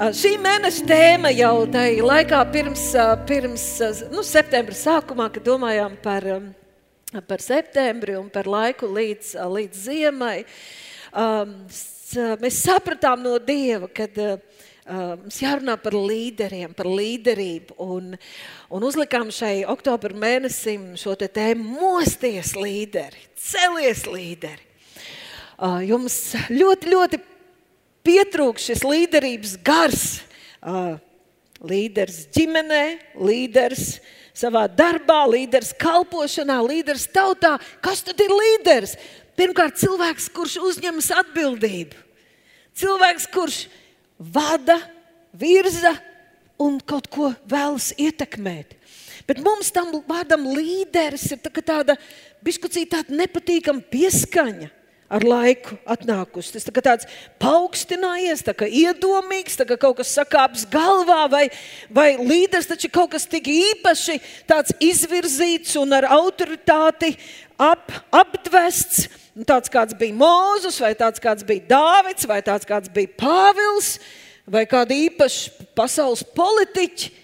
Uh, šī mēneša tēma jau tajā laikā, pirms, uh, pirms uh, nu, septembra sākumā, kad domājām par, um, par septembri un par laiku līdz, līdz ziemai, um, mēs sapratām no Dieva, ka uh, mums jārunā par līderiem, par līderību. Un, un uzlikām šai oktobra mēnesim šo te tēmu mosties līderi, celies līderi. Jums ļoti, ļoti pietrūkst šis līderības gars. Līderis ģimenē, līderis savā darbā, līderis kalpošanā, līderis tautā. Kas tad ir līderis? Pirmkārt, cilvēks, kurš uzņemas atbildību. Cilvēks, kurš vada, virza un kaut ko vēlas ietekmēt. Bet mums tam vārdam līderis ir tā tāda bišķucīta tāda nepatīkama pieskaņa ar laiku atnākusi. Tas tā tāds paaugstinājies, tā iedomīgs, tā kā kaut kas sakāps galvā, vai, vai līderis taču kaut kas tik īpaši izvirzīts un ar autoritāti ap, apdvests. Tāds kāds bija Mozus, vai tāds kāds bija Dāvids, vai tāds kāds bija Pāvils, vai kādi īpaši pasaules politiķi.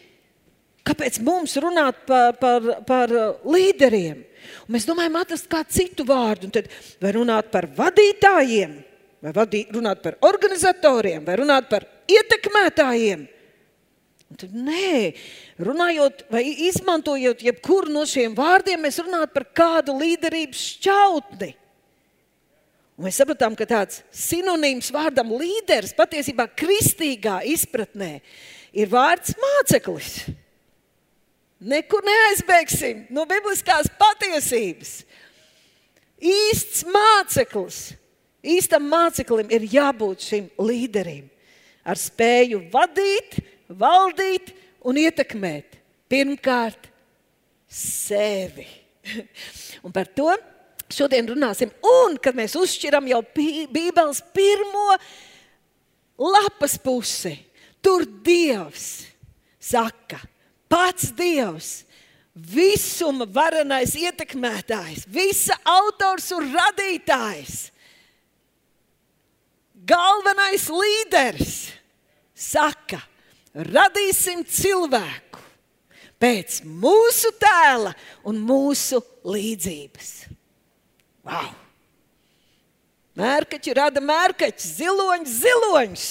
Kāpēc mums runāt par, par, par līderiem? Un mēs domājam, atrast kādu citu vārdu. Tad vai runāt par vadītājiem, vai vadī, runāt par organizatoriem, vai runāt par ietekmētājiem. Un tad, nē, runājot vai izmantojot jebkuru no šiem vārdiem, mēs runājam par kādu līderības šķautni. Un mēs sapratām, ka tāds sinonīms vārdam līderis patiesībā kristīgā izpratnē ir vārds māceklis. Nekur neaizbēgsim no bibliskās patiesības. Īsts māceklis, īstam māceklim ir jābūt šim līderim ar spēju vadīt, valdīt un ietekmēt. Pirmkārt, sevi. un par to šodien runāsim. Un kad mēs uzšķiram jau Bībeles pirmo lapas pusi, tur Dievs saka, pats Dievs, visuma varenais ietekmētājs, visa autors un radītājs, galvenais līderis, saka, radīsim cilvēku pēc mūsu tēla un mūsu līdzības. Wow! Mērkaķi rada mērkaķi, ziloņš, ziloņš,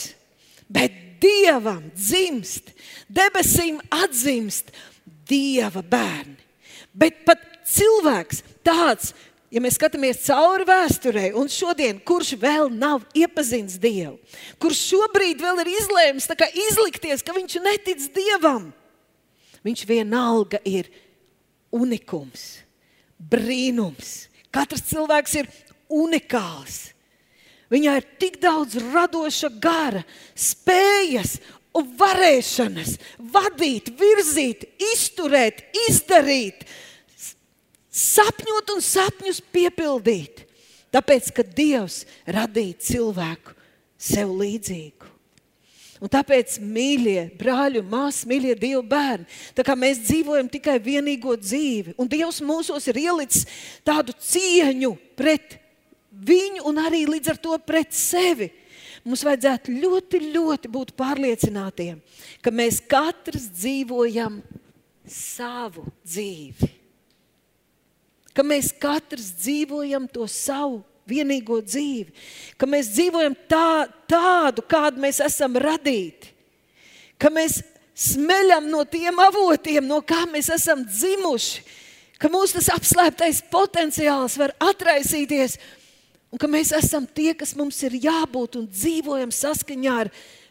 bet dievam dzimst, debesīm atzimst dieva bērni. Bet pat cilvēks tāds, ja mēs skatāmies cauri vēsturē, un šodien, kurš vēl nav iepazinis Dievu, kurš šobrīd vēl ir izlēmis izlikties, ka viņš netic Dievam, viņš vienalga ir unikums, brīnums. Katrs cilvēks ir unikāls. Viņā ir tik daudz radoša gara, spējas un varēšanas vadīt, virzīt, izturēt, izdarīt, sapņot un sapņus piepildīt. Tāpēc, ka Dievs radīja cilvēku sev līdzīgu. Un tāpēc, mīļie brāļi māsas, mīļie Dieva bērni, tā kā mēs dzīvojam tikai vienīgo dzīvi, un Dievs mūsos ir ielicis tādu cieņu pret viņu un arī līdz ar to pret sevi. Mums vajadzētu ļoti, ļoti būt pārliecinātiem, ka mēs katrs dzīvojam savu dzīvi. Ka mēs katrs dzīvojam to savu vienīgo dzīvi, ka mēs dzīvojam tā, tādu, kādu mēs esam radīti, ka mēs smeļam no tiem avotiem, no kā mēs esam dzimuši, ka mūsu apslēptais potenciāls var atraisīties Un ka mēs esam tie, kas mums ir jābūt un dzīvojam saskaņā ar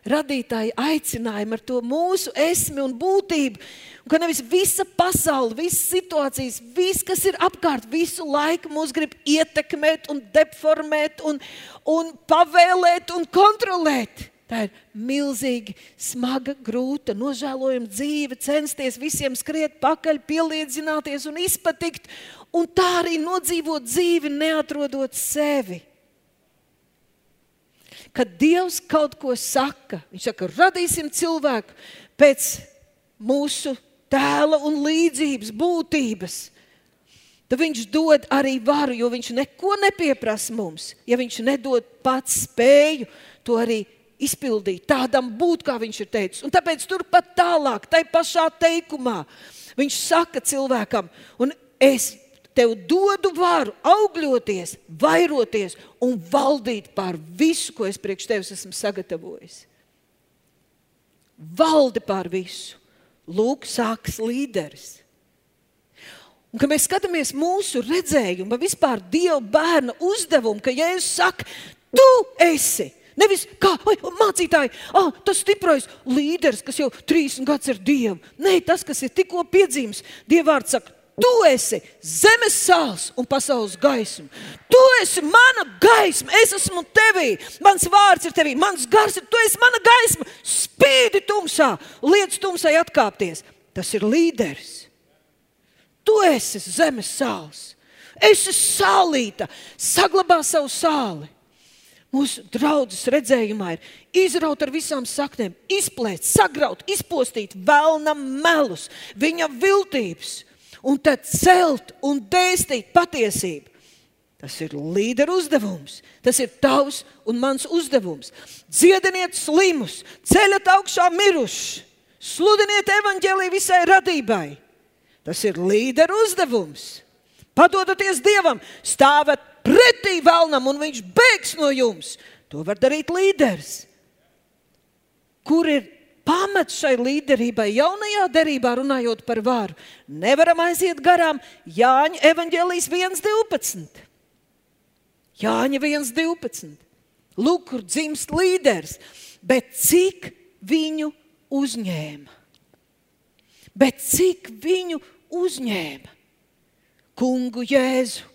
radītāju aicinājumu, ar to mūsu esmi un būtību. Un ka nevis visa pasaule, visas situācijas, viss, kas ir apkārt, visu laiku mūs grib ietekmēt, un deformēt, un, un pavēlēt un kontrolēt. Tā ir milzīgi smaga, grūta, nožēlojama dzīve, censties visiem skriet pakaļ, pielīdzināties un izpatikt un tā arī nodzīvot dzīvi, neatrodot sevi. Kad Dievs kaut ko saka, Viņš saka, radīsim cilvēku pēc mūsu tēla un līdzības, būtības. Tad viņš dod arī varu, jo viņš neko nepieprasa mums. Ja viņš nedod pats spēju to arī izpildīt, tādam būt, kā viņš ir teicis. Un tāpēc turpat tālāk, tai pašā teikumā, viņš saka cilvēkam, un es tev dodu varu augļoties, vairoties un valdīt pār visu, ko es priekš tevis esmu sagatavojis. Valdi pār visu. Lūk, sākas līderis. Un, kad mēs skatāmies mūsu redzējumu, vispār Dieva bērna uzdevumu, ka Jēzus saka, tu esi. Nevis kā oi, mācītāji, ah, tas stiprais līderis, kas jau 30 gadus ir Dievam. Nē, tas, kas ir tikko piedzimts, Dievvvārds saka, Tu esi zemes sāls un pasaules gaisma. Tu esi mana gaisma, es esmu tevī. Mans vārds ir tevī, mans gars ir, tu esi mana gaisma. Spīdi tumsā, liec tumsai atkāpties. Tas ir līderis. Tu esi zemes sāls. Es esmu sālīta, saglabā savu sāli. Mūsu draudzes redzējumā ir izraut ar visām saknēm, izplēst, sagraut, izpostīt vēlnam melus, viņa viltības un tad celt un dēstīt patiesību. Tas ir līderu uzdevums. Tas ir tavs un mans uzdevums. Dziediniet slimus, ceļat augšā mirušus, sludiniet evaņģēlī visai radībai. Tas ir līderu uzdevums. Padodaties Dievam, stāvat pretī vēlnam, un viņš bēgs no jums. To var darīt līderis. Kur ir pamats šai līderībai, jaunajā derībā runājot par varu. Nevaram aiziet garām Jāņa evanģēlijas 1.12. Jāņa 1.12. Lūk, kur dzimst līderis, bet cik viņu uzņēma? Bet cik viņu uzņēma? Kungu Jēzu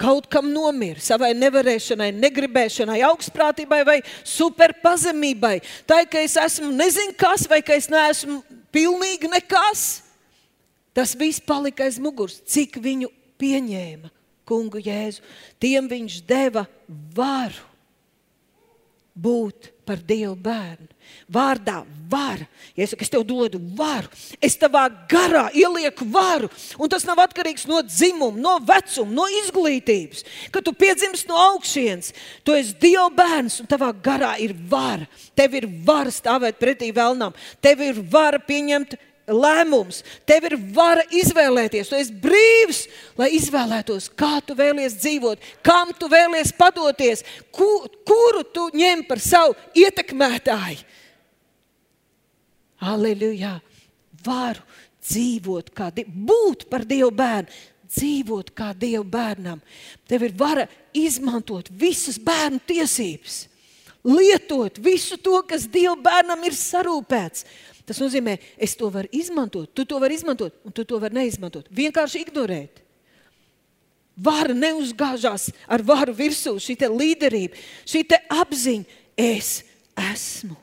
kaut kam nomira, savai nevarēšanai, negribēšanai, augstprātībai vai superpazemībai. Tā ir, ka es esmu nezinu kas, vai ka es neesmu pilnīgi nekas. Tas viss palika aiz muguras, cik viņu pieņēma kungu Jēzu. Tiem viņš deva varu būt par Dieva bērnu. Vārdā var. Ja es es tev dodu varu, es tavā garā ielieku varu. Un tas nav atkarīgs no dzimuma, no vecuma, no izglītības. Kad tu piedzimsti no augšas, tu esi Dieva bērns un tavā garā ir vara. Tev ir vara stāvēt pretī vēlnam, tev ir vara pieņemt lēmums. Tev ir vara izvēlēties. Tu esi brīvs, lai izvēlētos, kā tu vēlies dzīvot, kam tu vēlies padoties, ku, kuru tu ņem par savu ietekmētāju. Aleluja! Varu dzīvot kā būt par Dieva bērnu, dzīvot kā Dieva bērnam. Tev ir vara izmantot visas bērnu tiesības, lietot visu to, kas Dieva bērnam ir sarūpēts Tas nozīmē, es to varu izmantot, tu to vari izmantot, un tu to vari neizmantot. Vienkārši ignorēt. Vara neuzgāžās ar varu virsū, šī līderība, šī apziņa. Es esmu.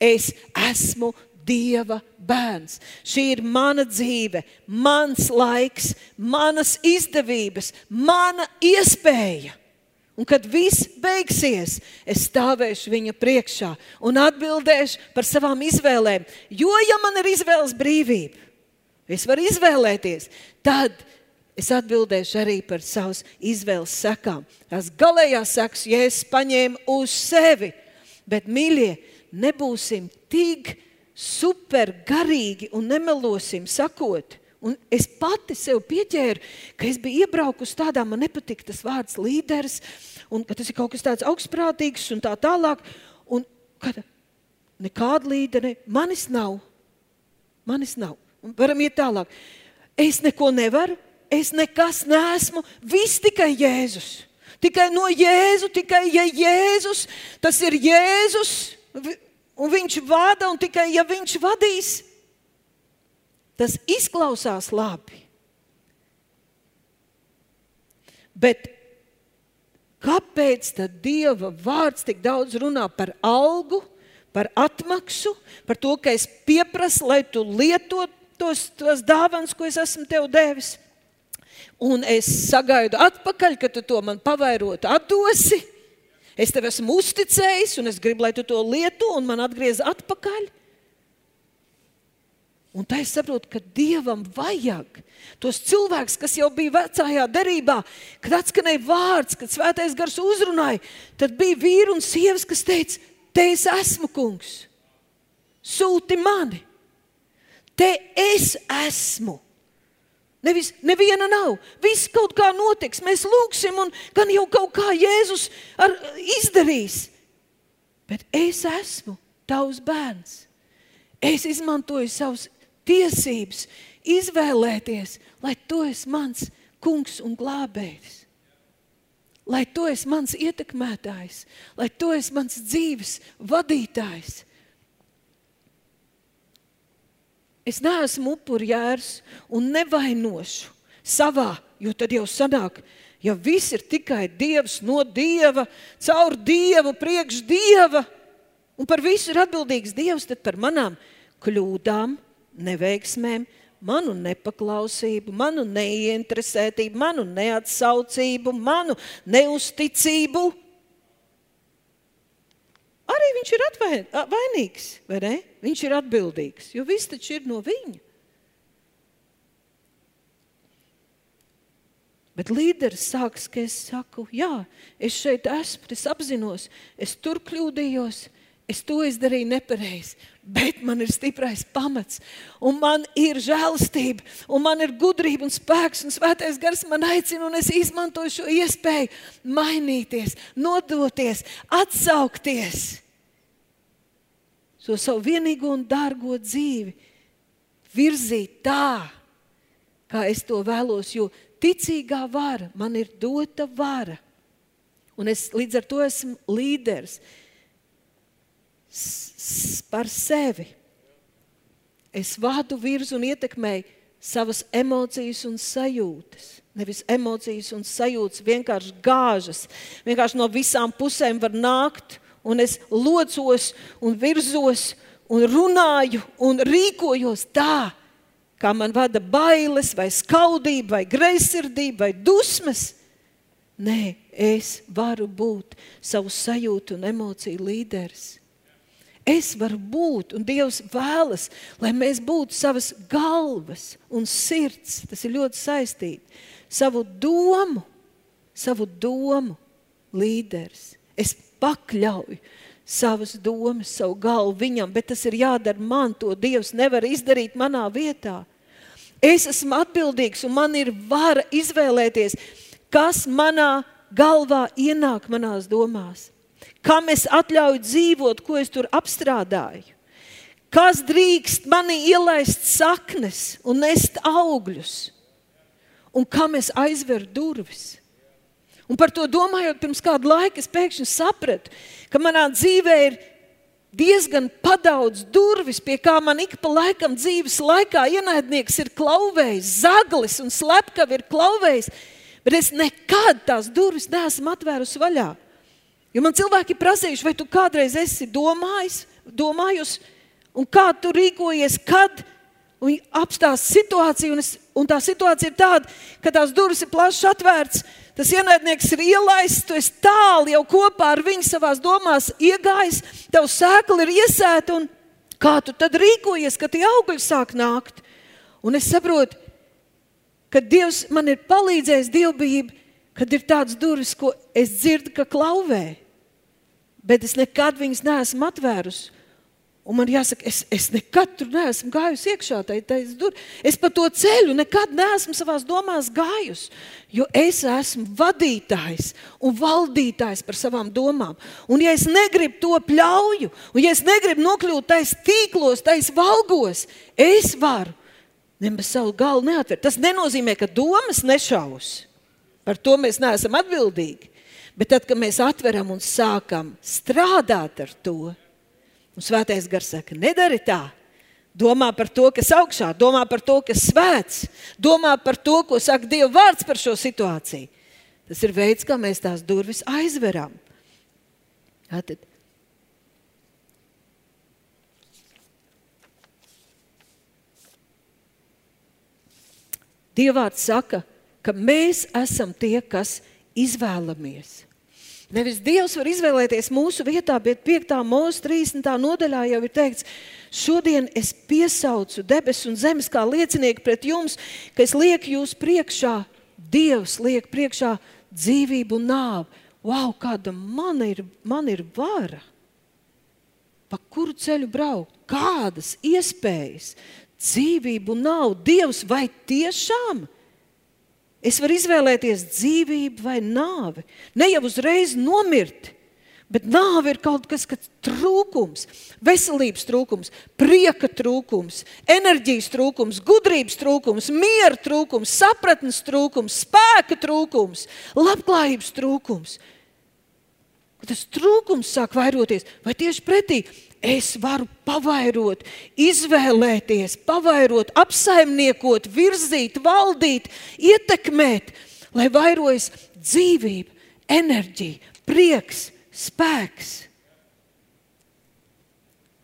Es esmu Dieva bērns. Šī ir mana dzīve, mans laiks, manas izdevības, mana iespēja. Un kad viss beigsies, es stāvēšu viņa priekšā un atbildēšu par savām izvēlēm. Jo, ja man ir izvēles brīvība, es varu izvēlēties, tad es atbildēšu arī par savas izvēles sekām. Tās galējās sekas, ja es paņēmu uz sevi, bet, mīļie, nebūsim tik supergarīgi un nemelosim sakot, Un es pati sev pieķēru, ka es biju iebraukusi tādā, man nepatika tas vārds līderis, un ka tas ir kaut kas tāds augstprātīgs un tā tālāk. Un kad nekāda līderi manis nav, manis nav. Un varam iet tālāk. Es neko nevaru, es nekas neesmu, viss tikai Jēzus. Tikai no Jēzu, tikai ja Jēzus, tas ir Jēzus, un viņš vada, un tikai ja viņš vadīs, Tas izklausās labi. Bet kāpēc tad Dieva vārds tik daudz runā par algu, par atmaksu, par to, ka es pieprasu, lai tu lietot tos, tos dāvāns, ko es esmu tev devis? Un es sagaidu atpakaļ, ka tu to man pavairotu, atdosi. Es tev esmu uzticējis, un es gribu, lai tu to lieto, un man atgriez atpakaļ. Un tā es saprotu, ka Dievam vajag tos cilvēkus, kas jau bija vecajā derībā, kad atskanēja vārds, kad svētais gars uzrunāja. Tad bija vīri un sievas, kas teica, te es esmu, kungs, sūti mani, te es esmu. Nevis, neviena nav. Viss kaut kā notiks. Mēs lūgsim, un gan jau kaut kā Jēzus ar, izdarīs. Bet es esmu tavs bērns. Es izmantoju savas tiesības, izvēlēties, lai tu esi mans kungs un glābējs. Lai tu esi mans ietekmētājs, lai tu esi mans dzīves vadītājs. Es neesmu upurjērs un nevainošu savā, jo tad jau sanāk, ja viss ir tikai Dievs no Dieva, caur Dievu, priekš Dieva, un par visu ir atbildīgs Dievs, tad par manām kļūdām, neveiksmēm, manu nepaklausību, manu neinteresētību, manu neatsaucību, manu neusticību. Arī viņš ir vainīgs, vai ne? Viņš ir atbildīgs, jo viss taču ir no viņa. Bet līderis sāks, ka es saku, jā, es šeit esmu, es apzinos, es tur kļūdījos, es to izdarīju nepareizi, bet man ir stiprais pamats, un man ir žēlastība, un man ir gudrība un spēks, un svētais gars man aicina, un es izmantoju šo iespēju mainīties, nodoties, atsaukties šo so savu vienīgo un dārgo dzīvi, virzīt tā, kā es to vēlos, jo ticīgā vara man ir dota vara. Un es līdz ar to esmu līderis par sevi. Es vadu virzu un ietekmēju savas emocijas un sajūtas. Nevis emocijas un sajūtas vienkārši gāžas. Vienkārši no visām pusēm var nākt, un es locos un virzos un runāju un rīkojos tā, kā man vada bailes, vai skaudība, vai greizsirdība, vai dusmas. Nē, es varu būt savu sajūtu un emociju līderis. Es varu būt, un Dievs vēlas, lai mēs būtu savas galvas un sirds. Tas ir ļoti saistīti. Savu domu, savu domu līderis. Es pakļauju savas domas, savu galvu viņam, bet tas ir jādara man. To Dievs nevar izdarīt manā vietā. Es esmu atbildīgs un man ir vara izvēlēties, kas manā galvā ienāk manās domās kam es atļauju dzīvot, ko es tur apstrādāju. Kas drīkst manī ielaist saknes un nest augļus, un kam es aizveru durvis. Un par to domājot, pirms kāda laika es pēkšņi sapratu, ka manā dzīvē ir diezgan daudz durvis, pie kā man ik pa laikam dzīves laikā ienaidnieks ir klauvējis, zaglis un slepkavi ir klauvējis, bet es nekad tās durvis neesmu atvērusi vaļā. Jo man cilvēki prasījuši, vai tu kādreiz esi domājis, domājusi, un kā tu rīkojies, kad apstāsta situāciju. Un, es, un tā situācija ir tāda, ka tās durvis ir plaši atvērtas, tas ienaidnieks ir ielaists, tu esi tālu jau kopā ar viņu savās domās iegājis, tev sēkla ir iesēta. Kā tu tad rīkojies, kad tie augļi sāk nākt? Un es saprotu, ka Dievs man ir palīdzējis dievbijību kad ir tādas durvis, ko es dzirdu, ka klauvē, bet es nekad viņas neesmu atvērusi. Un man jāsaka, es, es nekad tur neesmu gājusi iekšā. Tai, tai es pa to ceļu nekad neesmu savā domās gājusi. Jo es esmu vadītājs un valdītājs par savām domām. Un, ja es negribu to pļauju, un ja es negribu nokļūt tajos tīklos, tajos valgos, es varu nemaz savu galvu neatvērt. Tas nenozīmē, ka domas nešaus. Par to mēs neesam atbildīgi. Bet tad, kad mēs atveram un sākam strādāt ar to, un svētais gars saka, nedari tā. Domā par to, kas augšā, domā par to, kas svēts, domā par to, ko saka Dieva vārds par šo situāciju. Tas ir veids, kā mēs tās durvis aizveram. Tātad. Dievvvārds saka, ka mēs esam tie, kas izvēlamies. Nevis Dievs var izvēlēties mūsu vietā, bet 5. mūža 30. nodaļā jau ir teikts, šodien es piesaucu debesu un zemes kā liecinieku pret jums, ka es lieku jūs priekšā, Dievs liek priekšā dzīvību un nāvi. Wow, kāda man ir, man ir vara! pa kuru ceļu braukt, kādas iespējas, dzīvību nav. Dievs, vai tiešām es varu izvēlēties dzīvību vai nāvi? Ne jau uzreiz nomirt, bet nāve ir kaut kas, kas trūkums, veselības trūkums, prieka trūkums, enerģijas trūkums, gudrības trūkums, miera trūkums, sapratnes trūkums, spēka trūkums, labklājības trūkums. Tas trūkums sāk vairoties, vai tieši pretī es varu pavairot, izvēlēties, pavairot, apsaimniekot, virzīt, valdīt, ietekmēt, lai vairojas dzīvība, enerģija, prieks, spēks.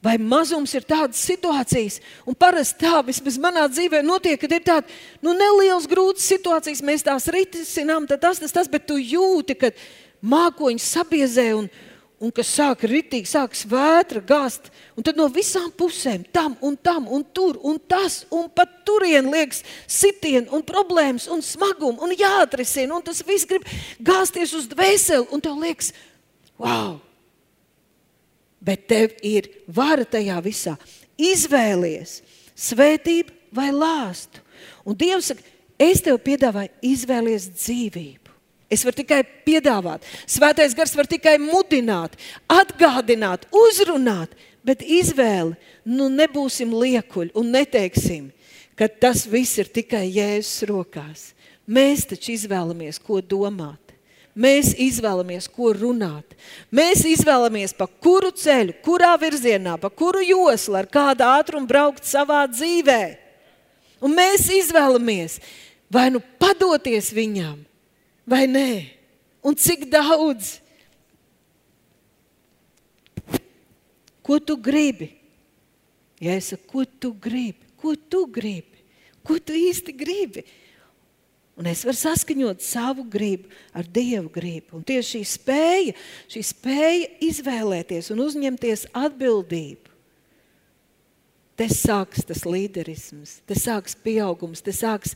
Vai mazums ir tādas situācijas, un parasti tā, vismaz manā dzīvē, notiek, kad ir tādas nu, nelielas grūtas situācijas, mēs tās risinām, tas, tas, tas, bet tu jūti, ka mākoņi sabiezē un, un kas sāk ritīgi, sākas vētra gāzt, un tad no visām pusēm tam un tam un tur un tas, un pat turien liekas sitien un problēmas un smagumi un jāatrisina, un tas viss grib gāzties uz dvēseli, un tev liekas, wow! Bet tev ir vara tajā visā. Izvēlies svētību vai lāstu. Un Dievs saka, es tev piedāvāju izvēlies dzīvību. Es varu tikai piedāvāt. Svētais gars var tikai mudināt, atgādināt, uzrunāt, bet izvēle, nu nebūsim liekuļi un neteiksim, ka tas viss ir tikai Jēzus rokās. Mēs taču izvēlamies, ko domāt. Mēs izvēlamies, ko runāt. Mēs izvēlamies, pa kuru ceļu, kurā virzienā, pa kuru joslu, ar kādu ātrumu braukt savā dzīvē. Un mēs izvēlamies vai nu padoties viņam, vai nē? Un cik daudz? Ko tu gribi? Ja es saku, ko tu gribi? Ko tu gribi? Ko tu īsti gribi? Un es varu saskaņot savu gribu ar Dieva gribu. Un tieši šī spēja, šī spēja izvēlēties un uzņemties atbildību. Te sāks tas līderisms, te sāks pieaugums, te sāks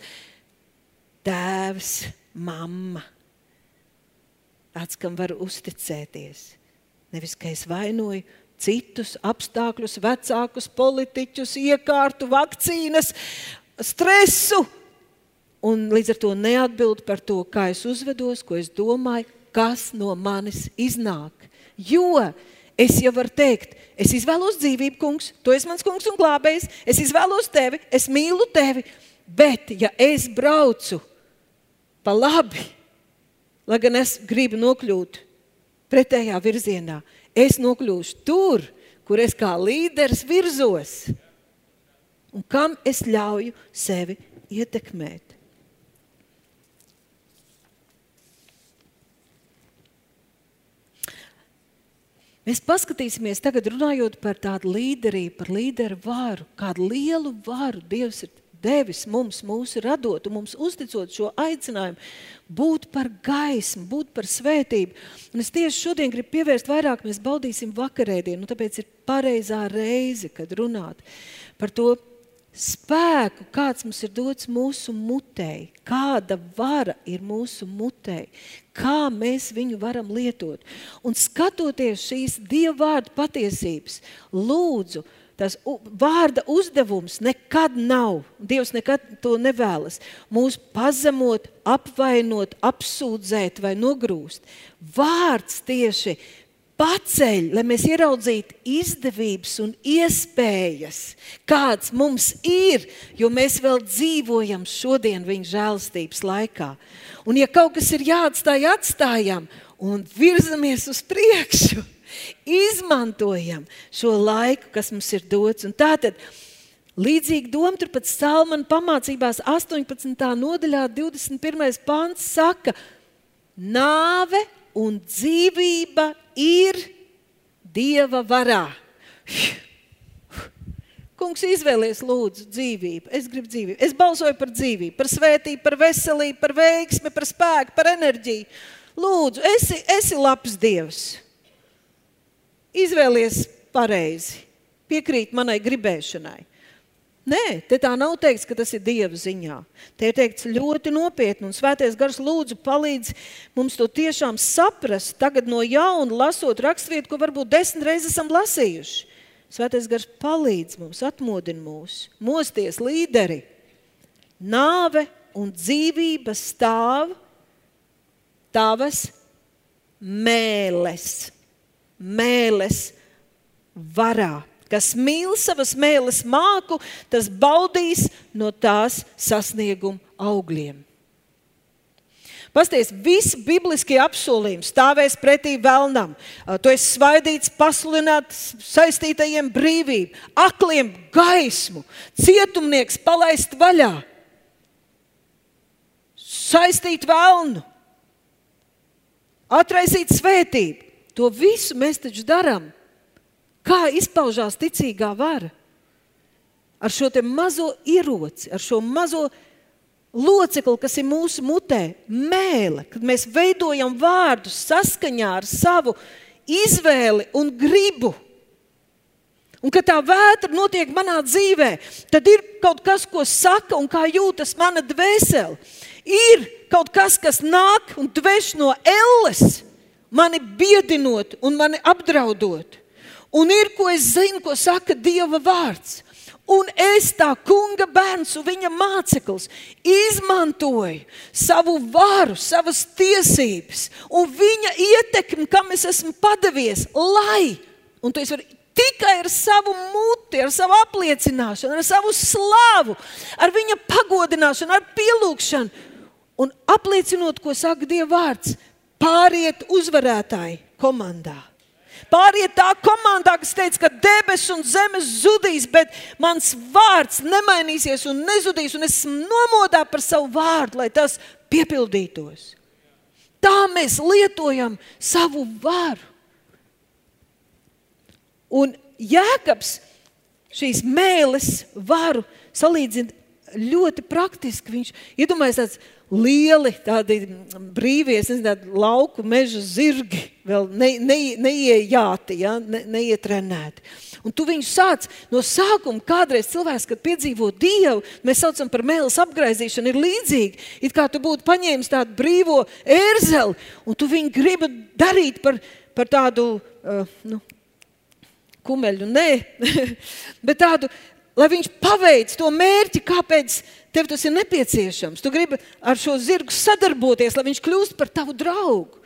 tēvs, mamma. Tāds, kam var uzticēties. Nevis, ka es vainoju citus apstākļus, vecākus, politiķus, iekārtu, vakcīnas, stresu. Un līdz ar to neatbild par to, kā es uzvedos, ko es domāju, kas no manis iznāk. Jo es jau varu teikt, es izvēlos dzīvību, kungs, tu esi mans kungs un glābējs, es izvēlos tevi, es mīlu tevi. Bet, ja es braucu pa labi, lai gan es gribu nokļūt pretējā virzienā, es nokļūšu tur, kur es kā līderis virzos un kam es ļauju sevi ietekmēt. Mēs paskatīsimies tagad, runājot par tādu līderību, par līderu varu, kādu lielu varu Dievs ir devis mums, mūsu radot un mums uzticot šo aicinājumu, būt par gaismu, būt par svētību. Un es tieši šodien gribu pievērst vairāk, mēs baudīsim vakarēdienu, un tāpēc ir pareizā reize, kad runāt par to spēku, kāds mums ir dots mūsu mutē, kāda vara ir mūsu mutē, kā mēs viņu varam lietot. Un skatoties šīs Dieva vārdu patiesības, lūdzu, Tas vārda uzdevums nekad nav, Dievs nekad to nevēlas, mūs pazemot, apvainot, apsūdzēt vai nogrūst. Vārds tieši paceļ, lai mēs ieraudzītu izdevības un iespējas, kāds mums ir, jo mēs vēl dzīvojam šodien viņa žēlastības laikā. Un ja kaut kas ir jāatstāj, atstājam un virzamies uz priekšu. Izmantojam šo laiku, kas mums ir dots. Un tātad, līdzīgi doma turpat Salmana pamācībās 18. nodaļā 21. pāns saka, nāve un dzīvība ir Dieva varā. Kungs, izvēlies, lūdzu, dzīvību. Es gribu dzīvību. Es balsoju par dzīvību, par svētību, par veselību, par veiksmi, par spēku, par enerģiju. Lūdzu, esi, esi labs Dievs. Izvēlies pareizi, piekrīt manai gribēšanai. Nē, te tā nav teikts, ka tas ir Dieva ziņā. Te ir teikts ļoti nopietni, un Svētais Gars lūdzu palīdz mums to tiešām saprast, tagad no jauna lasot raksturvietu, ko varbūt desmit reizes esam lasījuši. Svētais gars palīdz mums, atmodina mūs, mosties līderi. Nāve un dzīvība stāv tavas mēles, mēles varā. Kas mīl savas mēles māku, tas baudīs no tās sasnieguma augļiem. Pasties, visi bibliskie apsolījumi stāvēs pretī vēlnam. Tu esi svaidīts, pasludināts saistītajiem brīvību, akliem gaismu, cietumnieks palaist vaļā, saistīt vēlnu, atraisīt svētību. To visu mēs taču darām. Kā izpaužās ticīgā vara? Ar šo mazo ieroci, ar šo mazo locekli, kas ir mūsu mutē, mēlē, kad mēs veidojam vārdus saskaņā ar savu izvēli un gribu. Un kad tā vētra notiek manā dzīvē, tad ir kaut kas, ko saka un kā jūtas mana dvēsele. Ir kaut kas, kas nāk un dvēš no elles, mani biedinot un mani apdraudot. Un ir ko es zinu, ko saka Dieva vārds. Un es, tā kunga bērns un viņa māceklis, izmantoju savu varu, savas tiesības un viņa ietekmi, kam es esmu padavies, lai, un to es varu tikai ar savu muti, ar savu apliecināšanu, ar savu slavu, ar viņa pagodināšanu, ar pielūgšanu un apliecinot, ko saka Dieva vārds, pāriet uzvarētāji komandā. Pāriet tā komandā, kas teica, ka debesis un zemes zudīs, bet mans vārds nemainīsies un nezudīs, un es nomodā par savu vārdu, lai tas piepildītos. Tā mēs lietojam savu varu. Un Jēkabs šīs mēlis varu salīdzina ļoti praktiski. Viņš iedomājas tāds lieli, tādi brīvie, nezinu, lauku meža zirgi, vēl ne, ne, neiejāti, ja, ne, neietrenēti. Un tu viņu sāc no sākuma. Kādreiz cilvēks, kad piedzīvo dievu, mēs saucam par mēlis apgaizīšanu, ir līdzīgi. It kā tu būtu paņēmis tādu brīvo ērzeli, un tu viņu gribi darīt par, par tādu, uh, nu, kumeļu, nē, bet tādu lai viņš paveic to mērķi, kāpēc tev tas ir nepieciešams. Tu gribi ar šo zirgu sadarboties, lai viņš kļūst par tavu draugu.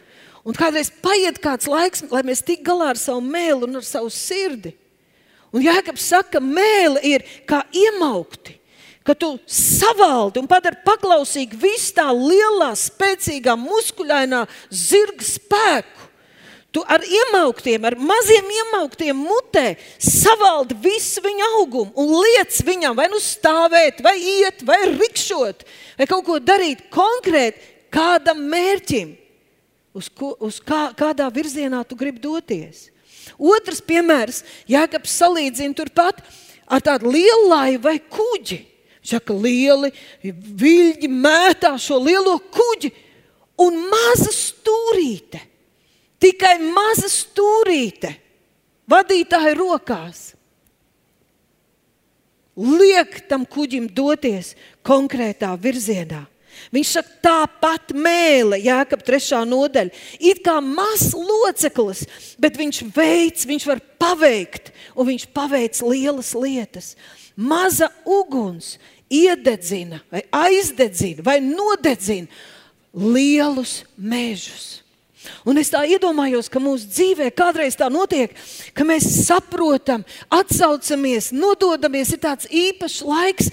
Un kādreiz paiet kāds laiks, lai mēs tiktu galā ar savu mēlu un ar savu sirdi. Un Jēkabs saka, ka mēlē ir kā iemaukti, ka tu savaldi un padari paklausīgi visu tā lielā, spēcīgā, muskuļainā zirga spēku. Tu ar iemauktiem, ar maziem iemauktiem mutē savaldi visu viņa augumu un liec viņam vai nu stāvēt, vai iet, vai rikšot, vai kaut ko darīt konkrēti kādam mērķim, uz, ko, uz kā, kādā virzienā tu gribi doties. Otrs piemērs, Jēkabs salīdzina turpat ar tādu lielu laivu vai kuģi. Saka, lieli viļņi mētā šo lielo kuģi un maza stūrīte Tikai maza stūrīte vadītāja rokās. Liek tam kuģim doties konkrētā virzienā. Viņš saka, tāpat mēlē, jēkab, trešā nodaļa. It kā mazs loceklis, bet viņš veids, viņš var paveikt, un viņš paveic lielas lietas. Maza uguns iededzina, vai aizdedzina, vai nodedzina lielus mežus. Un es tā iedomājos, ka mūsu dzīvē kādreiz tā notiek, ka mēs saprotam, atsaucamies, nododamies, ir tāds īpašs laiks,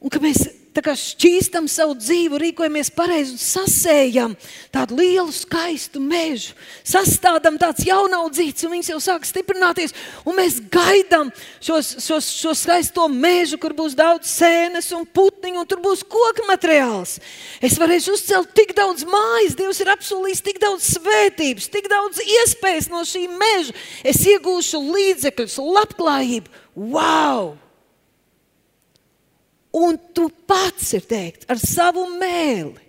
un ka mēs šķīstam savu dzīvi, rīkojamies pareizi un sasējam tādu lielu, skaistu mežu. Sastādām tāds jaunaudzīts, un viņš jau sāk stiprināties. Mēs gaidām šos, šos, šo skaisto mežu, kur būs daudz sēnes un putniņu, un tur būs koku materiāls. Es varēšu uzcelt tik daudz mājas, Dievs ir apsolījis tik daudz svētības, tik daudz iespējas no šī meža. Es iegūšu līdzekļus, labklājību. Wow! Un tu pats ir teikt, ar savu mēli.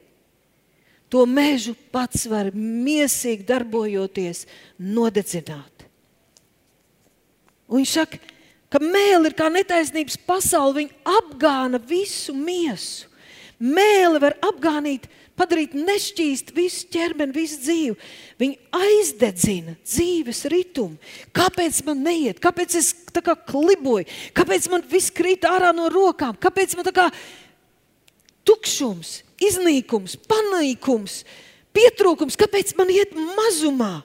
To mežu pats var mīsīgi darbojoties, nodedzināt. Un viņš saka, ka mēlī ir kā netaisnības pasaule, viņa apgāna visu miesu. Mēlī var apgānīt padarīt nešķīst visu ķermeni, visu dzīvi. Viņi aizdedzina dzīves ritmu. Kāpēc man neiet? Kāpēc es tā kā kliboju? Kāpēc man viss krīt ārā no rokām? Kāpēc man tā kā tukšums, iznīkums, panīkums, pietrūkums? Kāpēc man iet mazumā?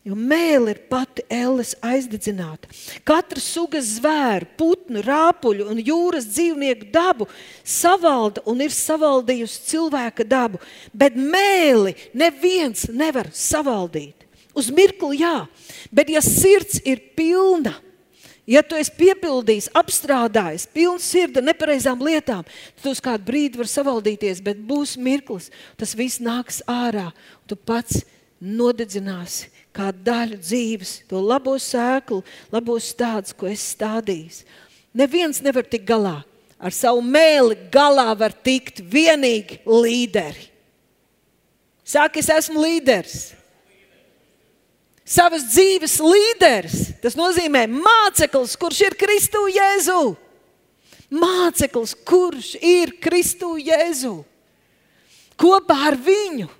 Jo mēlī ir pati ēles aizdedzināta. Katra suga zvēru, putnu, rāpuļu un jūras dzīvnieku dabu savalda un ir savaldījusi cilvēka dabu, bet mēlī neviens nevar savaldīt. Uz mirkli jā, bet ja sirds ir pilna, ja tu esi piepildījis, apstrādājis, pilns sirds nepareizām lietām, tad uz kādu brīdi var savaldīties, bet būs mirklis, tas viss nāks ārā, un tu pats nodedzināsi kā daļu dzīves, to labo sēklu, labos stādus, ko es stādīju. Neviens nevar tikt galā. Ar savu mēli galā var tikt vienīgi līderi. Saka, es esmu līderis. Savas dzīves līderis. Tas nozīmē māceklis, kurš ir Kristu Jēzu. Māceklis, kurš ir Kristu Jēzu. Kopā ar viņu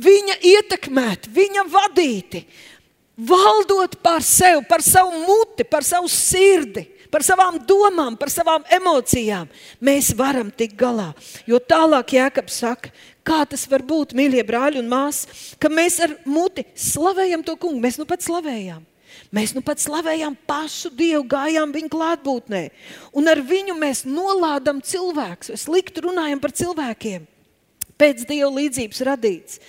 viņa ietekmēti, viņa vadīti, valdot pār sevi, par savu muti, par savu sirdi. Par savām domām, par savām emocijām mēs varam tikt galā. Jo tālāk Jēkabs saka, kā tas var būt, mīļie brāļi un māsas, ka mēs ar muti slavējam to kungu. Mēs nu pat slavējām. Mēs nu pat slavējām pašu Dievu, gājām viņa klātbūtnē. Un ar viņu mēs nolādam cilvēkus, slikti runājam par cilvēkiem pēc Dieva līdzības radīts.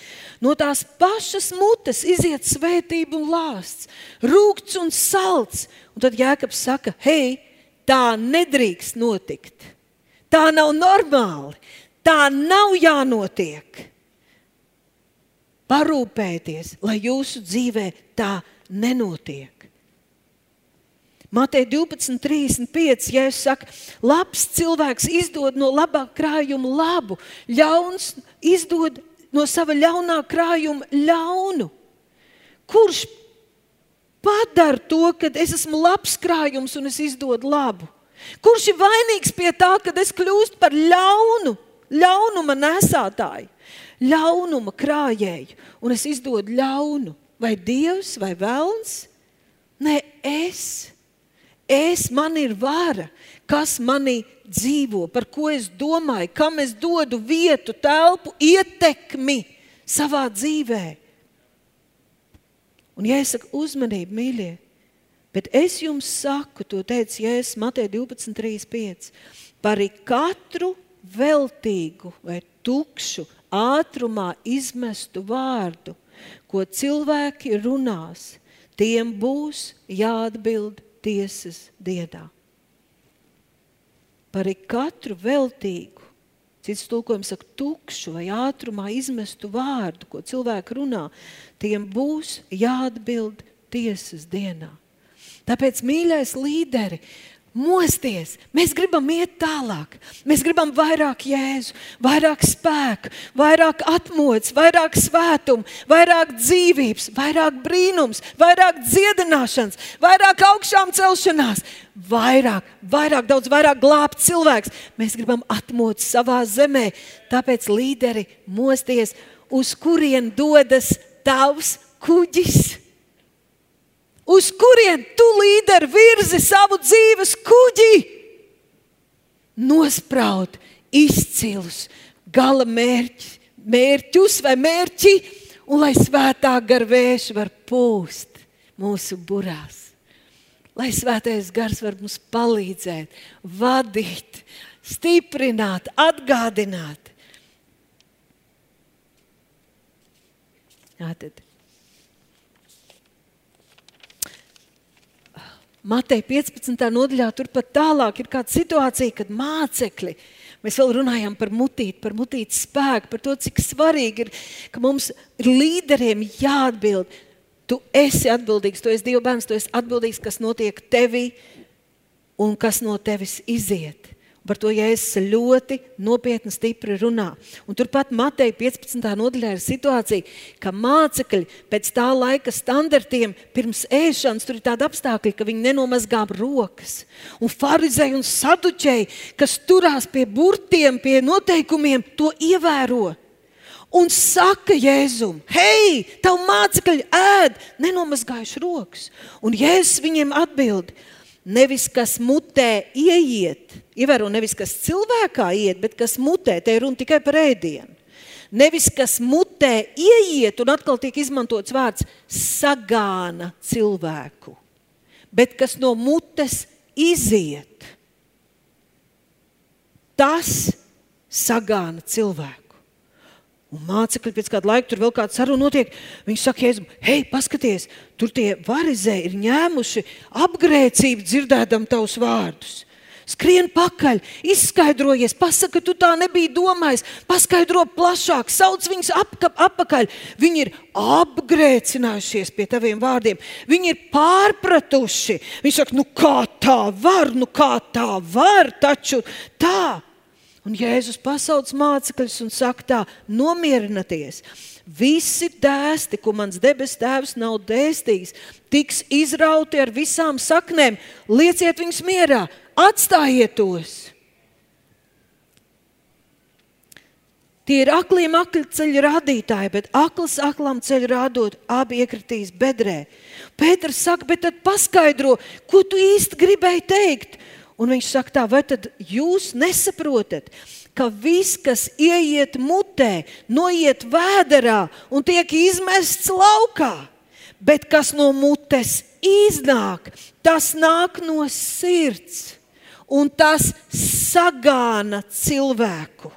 No tās pašas mutes iziet svētība un lāsts, rūkts un salds. Un tad Jēkabs saka, hei, tā nedrīkst notikt. Tā nav normāli, tā nav jānotiek. Parūpēties, lai jūsu dzīvē tā nenotiek. Mateja 12,35. Jēzus saka, labs cilvēks izdod no labā krājuma labu, ļauns izdod no sava ļaunā krājuma ļaunu. Kurš padara to, ka es esmu labs krājums un es izdodu labu? Kurš ir vainīgs pie tā, ka es kļūstu par ļaunu, ļaunuma nesātāju, ļaunuma krājēju un es izdodu ļaunu? Vai Dievs vai Vēlns? Nē, es. Es, man ir vara, kas manī dzīvo, par ko es domāju, kam es dodu vietu, telpu, ietekmi savā dzīvē. Un, saku, uzmanību, mīļie, bet es jums saku, to teica Jēzus Matē 12,35, par katru veltīgu vai tukšu, ātrumā izmestu vārdu, ko cilvēki runās, tiem būs jāatbild tiesas dienā. Par katru veltīgu, cits tulkojums saka, tukšu vai ātrumā izmestu vārdu, ko cilvēki runā, tiem būs jāatbild tiesas dienā. Tāpēc, mīļais līderi, Mosties! Mēs gribam iet tālāk. Mēs gribam vairāk jēzu, vairāk spēku, vairāk atmodas, vairāk svētumu, vairāk dzīvības, vairāk brīnums, vairāk dziedināšanas, vairāk augšām celšanās, vairāk, vairāk, daudz vairāk glābt cilvēks. Mēs gribam atmodas savā zemē. Tāpēc līderi mosties, uz kurien dodas tavs kuģis uz kurien tu līderi virzi savu dzīves kuģi, nospraud izcilus gala mērķus, mērķus vai mērķi, un lai svētā garvēša var pūst mūsu burās. Lai svētais gars var mums palīdzēt, vadīt, stiprināt, atgādināt. Jā, Mateja 15. nodaļā turpat tālāk ir kāda situācija, kad mācekļi. Mēs vēl runājam par mutīti, par mutīti spēku, par to, cik svarīgi ir, ka mums ir līderiem jāatbild. Tu esi atbildīgs, tu esi Dieva bērns, tu esi atbildīgs, kas notiek tevī un kas no tevis iziet. Par to Jēzus ļoti nopietni, stipri runā. Un turpat Mateja 15. nodaļā ir situācija, ka mācekļi pēc tā laika standartiem pirms ēšanas tur ir tādi apstākļi, ka viņi nenomazgā rokas. Un farizēji un saduķēji, kas turās pie burtiem, pie noteikumiem, to ievēro un saka Jēzum, hei, tavu mācekļi ēd, nenomazgājuši rokas. Un Jēzus viņiem atbild, nevis kas mutē ieiet, ievēro nevis kas cilvēkā iet, bet kas mutē, te ir runa tikai par ēdienu. Nevis kas mutē ieiet, un atkal tiek izmantots vārds sagāna cilvēku, bet kas no mutes iziet. Tas sagāna cilvēku. Un mācekļi pēc kāda laika tur vēl kāda saruna notiek. Viņi saka, Jēzum, hei, paskaties, tur tie varizē ir ņēmuši apgrēcību dzirdēdam tavus vārdus. Skrien pakaļ, izskaidrojies, pasaka, ka tu tā nebija domājis, paskaidro plašāk, sauc viņus apka, apakaļ. Viņi ir apgrēcinājušies pie taviem vārdiem, viņi ir pārpratuši. Viņi saka, nu kā tā var, nu kā tā var, taču tā. Un Jēzus pasauc mācekļus un saka, tā, nomierinieties. Visi dēsti, ko mans debes tēvs nav dēstījis, tiks izrauti ar visām saknēm. Lieciet viņus mierā, atstājiet tos. Tie ir akliem akļceļu rādītāji, bet akls aklam ceļu rādot, abi iekritīs bedrē. Pēters saka, bet tad paskaidro, ko tu īsti gribēji teikt. Un viņš saka, tā, vai tad jūs nesaprotat, ka viss, kas ieiet mutē, noiet vēderā un tiek izmests laukā, bet kas no mutes iznāk, tas nāk no sirds un tas sagāna cilvēku.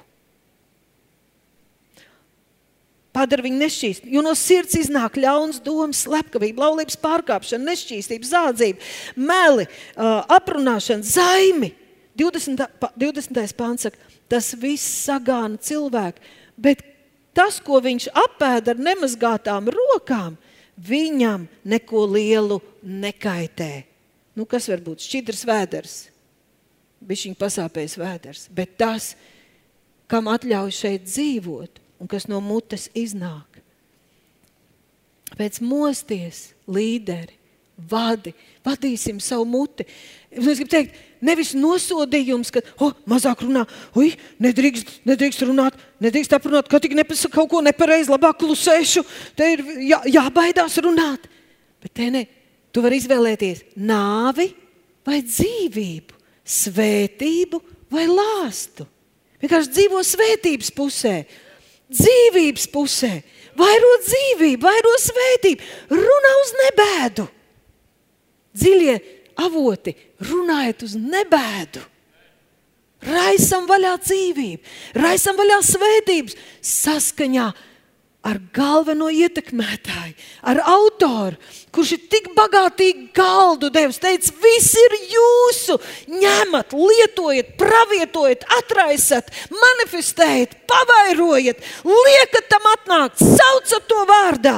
padara viņu nešķīst. Jo no sirds iznāk ļauns domas, slepkavība, laulības pārkāpšana, nešķīstība, zādzība, meli, aprunāšana, zaimi. 20. 20. pāns saka, tas viss sagāna cilvēku, bet tas, ko viņš apēda ar nemazgātām rokām, viņam neko lielu nekaitē. Nu, kas var būt šķidrs vēders, bija viņa pasāpējis vēders, bet tas, kam atļauj šeit dzīvot, un kas no mutes iznāk. Pēc mosties, līderi, vadi, vadīsim savu muti. Es gribu teikt, nevis nosodījums, ka oh, mazāk runā, ui, nedrīkst, nedrīkst runāt, nedrīkst aprunāt, ka tik nepasaka kaut ko nepareizi, labāk klusēšu, te ir jā, jābaidās runāt. Bet te ne, tu vari izvēlēties nāvi vai dzīvību, svētību vai lāstu. Vienkārši dzīvo svētības pusē dzīvības pusē. Vairo dzīvību, vairo svētību, runā uz nebēdu. Dziļie avoti, runājiet uz nebēdu. Raisam vaļā dzīvību, raisam vaļā svētības saskaņā ar galveno ietekmētāju, ar autoru, kurš ir tik bagātīgi galdu devis. Teica, viss ir jūsu. ņemat, lietojiet, pravietojiet, atraisat, manifestējiet, pavairojiet, liekat tam atnākt, saucat to vārdā.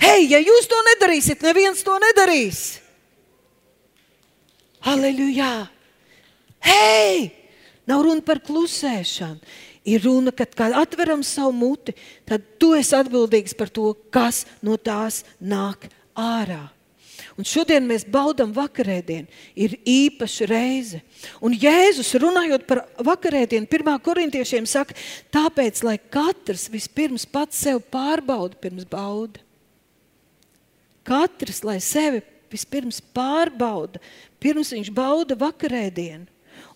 Hei, ja jūs to nedarīsiet, neviens to nedarīs. Aleluja! Hei! Nav runa par klusēšanu ir runa, ka, kad atveram savu muti, tad tu esi atbildīgs par to, kas no tās nāk ārā. Un šodien mēs baudām vakarēdienu. Ir īpaša reize. Un Jēzus runājot par vakarēdienu, pirmā korintiešiem saka, tāpēc, lai katrs vispirms pats sev pārbauda pirms bauda. Katrs, lai sevi vispirms pārbauda, pirms viņš bauda vakarēdienu.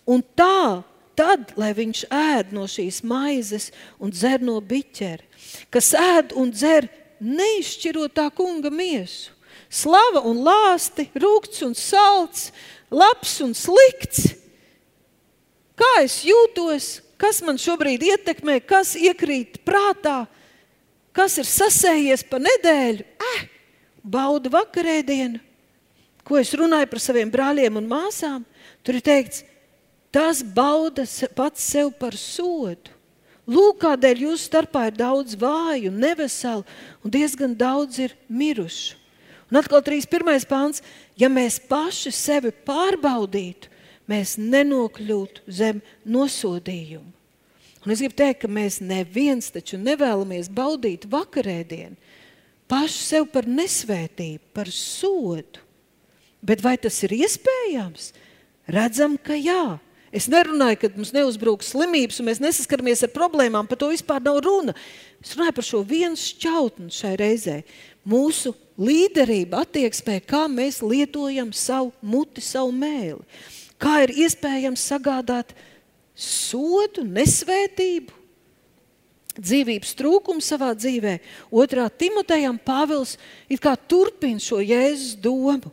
Un tā tad, lai viņš ēd no šīs maizes un dzer no biķera, kas ēd un dzer neizšķirot tā kunga miesu. Slava un lāsti, rūkts un salds, labs un slikts. Kā es jūtos, kas man šobrīd ietekmē, kas iekrīt prātā, kas ir sasējies pa nedēļu, eh, bauda vakarēdienu, ko es runāju par saviem brāļiem un māsām. Tur ir teikts, tas bauda pats sev par sodu. Lūk, kādēļ jūsu starpā ir daudz vāju, neveselu un diezgan daudz ir mirušu. Un atkal 31. pāns, ja mēs paši sevi pārbaudītu, mēs nenokļūtu zem nosodījuma. Un es gribu teikt, ka mēs neviens taču nevēlamies baudīt vakarēdienu pašu sev par nesvētību, par sodu. Bet vai tas ir iespējams? Redzam, ka jā. Es nerunāju, ka mums neuzbrūk slimības, un mēs nesaskaramies ar problēmām. Par to vispār nav runa. Es runāju par šo vienu šķautni šai reizē. Mūsu līderība, attieksmē, kā mēs lietojam savu muti, savu mēli. Kā ir iespējams sagādāt sodu, nesvētību, dzīvības trūkumu savā dzīvē. Otrā Timotejam Pāvils turpina šo Jēzus domu,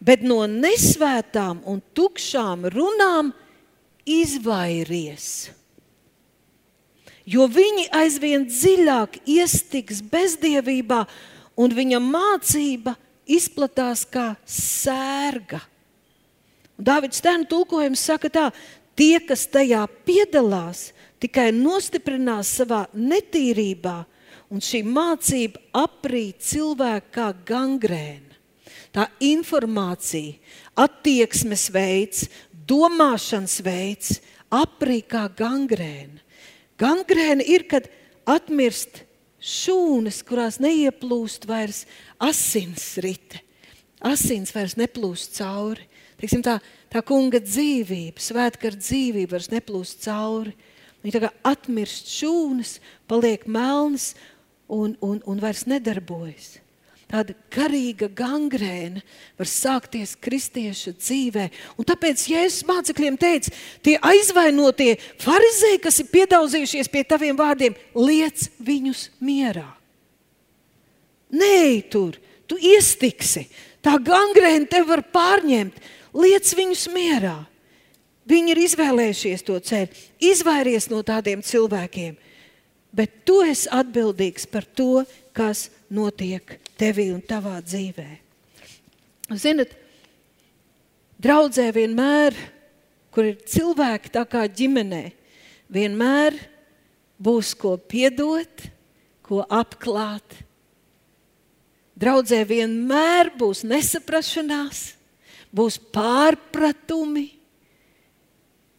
bet no nesvētām un tukšām runām izvairies. Jo viņi aizvien dziļāk iestiks bezdievībā, un viņa mācība izplatās kā sērga. Dāvids Stēna tulkojums saka tā, tie, kas tajā piedalās, tikai nostiprinās savā netīrībā, un šī mācība aprīt cilvēku kā gangrēna. Tā informācija, attieksmes veids, domāšanas veids aprīt kā gangrēna. Gangrēna ir, kad atmirst šūnas, kurās neieplūst vairs asins rite. Asins vairs neplūst cauri. Teiksim, tā, tā kunga dzīvība, svētka ar dzīvību vairs neplūst cauri. Viņa atmirst šūnas, paliek melnas un, un, un vairs nedarbojas. Tāda garīga gangrēna var sākties kristieša dzīvē. Un tāpēc Jēzus mācekļiem teica, tie aizvainotie farizēji, kas ir piedauzījušies pie taviem vārdiem, liec viņus mierā. Nē, tur, tu iestiksi. Tā gangrēna tev var pārņemt. Liec viņus mierā. Viņi ir izvēlējušies to ceļu, izvairies no tādiem cilvēkiem. Bet tu esi atbildīgs par to, kas notiek tevī un tavā dzīvē. Ziniet, draudzē vienmēr, kur ir cilvēki tā kā ģimenē, vienmēr būs ko piedot, ko apklāt. Draudzē vienmēr būs nesaprašanās, būs pārpratumi,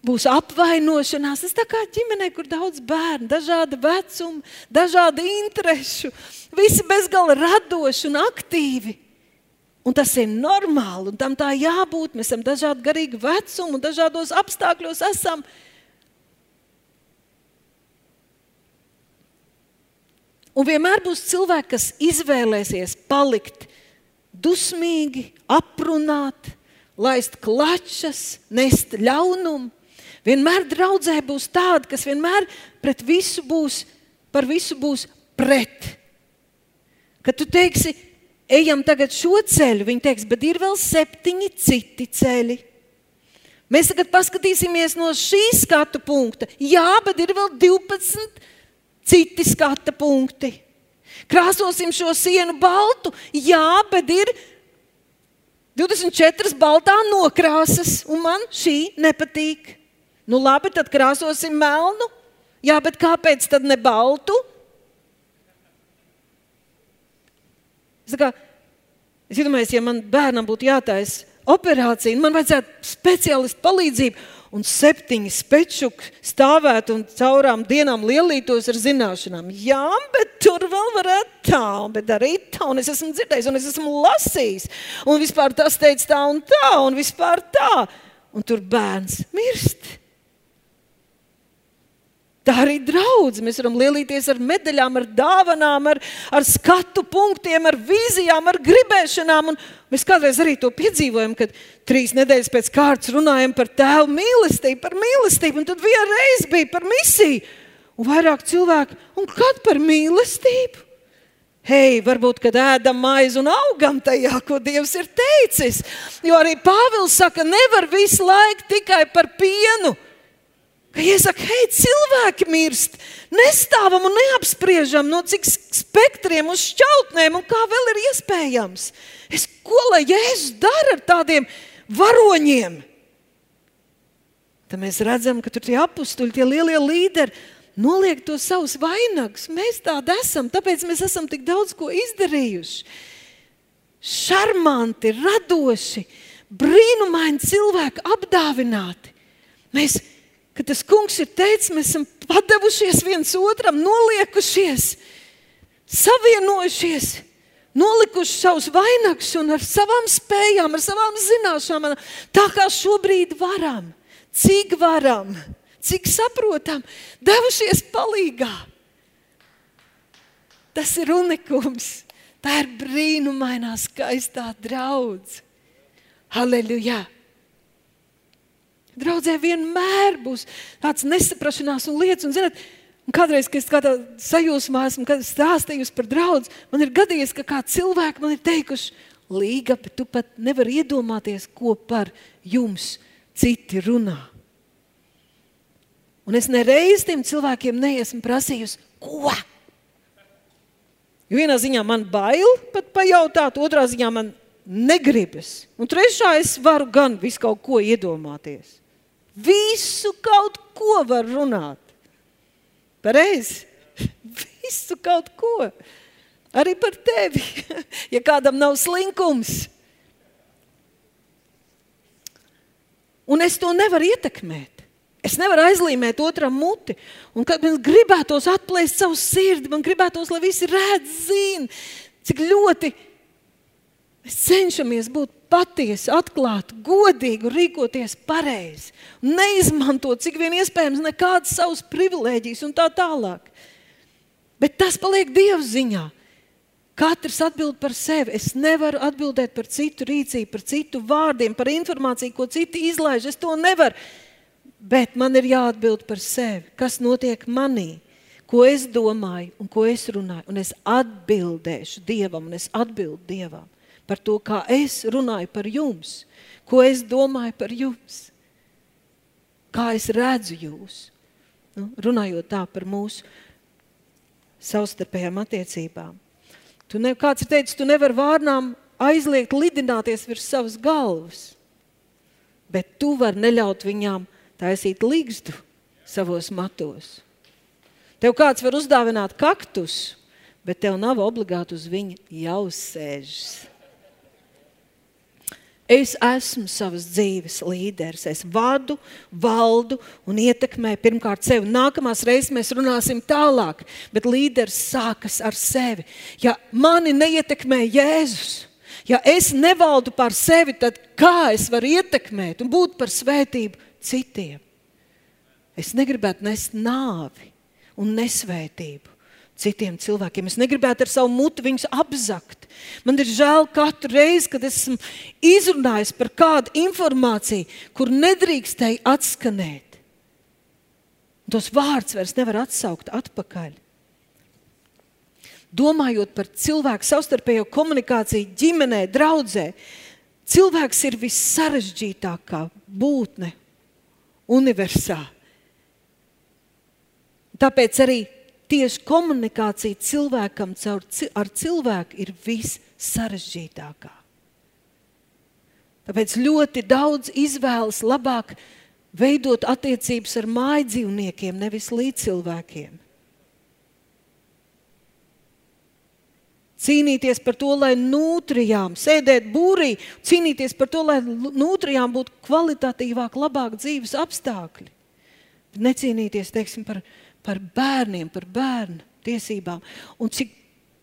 būs apvainošanās. Tas tā kā ģimenē, kur daudz bērnu, dažāda vecuma, dažāda interešu, visi bezgala radoši un aktīvi. Un tas ir normāli, un tam tā jābūt. Mēs esam dažādi garīgi vecumi un dažādos apstākļos esam. Un vienmēr būs cilvēki, kas izvēlēsies palikt dusmīgi, aprunāt, laist klačas, nest ļaunumu. Vienmēr draudzē būs tādi, kas vienmēr pret visu būs, par visu būs pret. Kad tu teiksi, ejam tagad šo ceļu, viņi teiks, bet ir vēl septiņi citi ceļi. Mēs tagad paskatīsimies no šī skatu punkta. Jā, bet ir vēl 12 citi skata punkti. Krāsosim šo sienu baltu. Jā, bet ir 24 baltā nokrāsas, un man šī nepatīk. Nu, labi, tad krāsosim melnu. Jā, bet kāpēc tad ne baltu? Es, kā, es domāju, ja man bērnam būtu jātaisa operācija, man vajadzētu speciālistu palīdzību, un septiņi spečuki stāvētu un caurām dienām lielītos ar zināšanām. Jā, bet tur vēl varētu tā, bet arī tā, un es esmu dzirdējis, un es esmu lasījis, un vispār tas teica tā un tā, un vispār tā, un tur bērns mirst. Tā arī draudz. Mēs varam lielīties ar medaļām, ar dāvanām, ar, ar skatu punktiem, ar vīzijām, ar gribēšanām. Un mēs kādreiz arī to piedzīvojam, kad trīs nedēļas pēc kārtas runājam par tēvu mīlestību, par mīlestību, un tad vienreiz bija par misiju. Un vairāk cilvēku, un kad par mīlestību? Hei, varbūt, kad ēdam maizi un augam tajā, ko Dievs ir teicis. Jo arī Pāvils saka, nevar visu laiku tikai par pienu Ka iesaka, hei, cilvēki mirst, nestāvam un neapspriežam, no cik spektriem uz šķautnēm un kā vēl ir iespējams. Es, ko lai Jēzus dara ar tādiem varoņiem? Tad mēs redzam, ka tur tie apstuļi, tie lielie līderi, noliek to savus vainagus. Mēs tādi esam, tāpēc mēs esam tik daudz ko izdarījuši. Šarmanti, radoši, brīnumaini cilvēki apdāvināti. Mēs, kad tas kungs ir teicis, mēs esam padevušies viens otram, noliekušies, savienojušies, nolikuši savus vainagus un ar savām spējām, ar savām zināšanām, tā kā šobrīd varam, cik varam, cik saprotam, devušies palīgā. Tas ir unikums. Tā ir brīnumainā, skaistā draudzene. Halleluja! Draudzē vienmēr būs tāds nesaprašanās un lietas, un, zināt, un kādreiz, kad es kādā sajūsmā esmu stāstījusi par draugu, man ir gadījies, ka kādi cilvēki man ir teikuši, Līga, bet tu pat nevari iedomāties, ko par jums citi runā. Un es nereiz tiem cilvēkiem neesmu prasījusi, ko? Jo vienā ziņā man bail pat pajautāt, otrā ziņā man negribas. Un trešā es varu gan visu kaut ko iedomāties. Visu kaut ko var runāt. Pareizi. Visu kaut ko. Arī par tevi. Ja kādam nav slinkums. Un es to nevaru ietekmēt. Es nevaru aizlīmēt otram muti. Un kad man gribētos atplēst savu sirdi, man gribētos, lai visi redz, zina, cik ļoti Mēs cenšamies būt patiesi, atklāti, godīgi, rīkoties pareizi, neizmantot cik vien iespējams nekādas savas privilēģijas un tā tālāk. Bet tas paliek Dieva ziņā. Katrs atbild par sevi. Es nevaru atbildēt par citu rīcību, par citu vārdiem, par informāciju, ko citi izlaiž. Es to nevaru. Bet man ir jāatbild par sevi. Kas notiek manī? Ko es domāju un ko es runāju? Un es atbildēšu Dievam, un es atbildu Dievam par to, kā es runāju par jums, ko es domāju par jums, kā es redzu jūs. Nu, runājot tā par mūsu savstarpējām attiecībām. Tu ne, kāds ir teicis, tu nevari vārnām aizliegt lidināties virs savas galvas, bet tu vari neļaut viņām taisīt līgstu savos matos. Tev kāds var uzdāvināt kaktus, bet tev nav obligāti uz viņa jāuzsēžas. Es esmu savas dzīves līderis. Es vadu, valdu un ietekmēju pirmkārt sevi. Nākamās reizes mēs runāsim tālāk, bet līderis sākas ar sevi. Ja mani neietekmē Jēzus, ja es nevaldu pār sevi, tad kā es varu ietekmēt un būt par svētību citiem? Es negribētu nest nāvi un nesvētību citiem cilvēkiem. Es negribētu ar savu mutu viņus apzakt. Man ir žēl katru reizi, kad esmu izrunājis par kādu informāciju, kur nedrīkstēja atskanēt. Tos vārdus vairs nevar atsaukt atpakaļ. Domājot par cilvēku savstarpējo komunikāciju, ģimenē, draudzē, cilvēks ir vissarežģītākā būtne universā. Tāpēc arī tieši komunikācija cilvēkam caur, ar cilvēku ir vissarežģītākā. Tāpēc ļoti daudz izvēlas labāk veidot attiecības ar mājdzīvniekiem, nevis līdzcilvēkiem. Cīnīties par to, lai nutrijām, sēdēt būrī, cīnīties par to, lai nutrijām būtu kvalitatīvāk, labāk dzīves apstākļi. Necīnīties, teiksim, par, par bērniem, par bērnu tiesībām. Un cik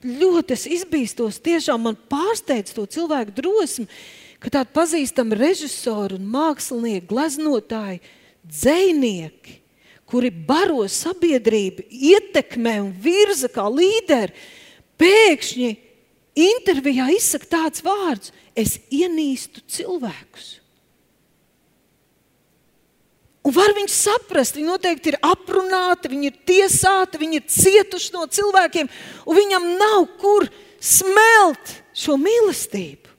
ļoti es izbīstos, tiešām man pārsteidz to cilvēku drosmi, ka tādi pazīstami režisori un mākslinieki, gleznotāji, dzēnieki, kuri baro sabiedrību, ietekmē un virza kā līderi, pēkšņi intervijā izsaka tāds vārds: Es ienīstu cilvēkus. Un var viņus saprast, viņi noteikti ir aprunāti, viņi ir tiesāti, viņi ir cietuši no cilvēkiem, un viņam nav kur smelt šo mīlestību.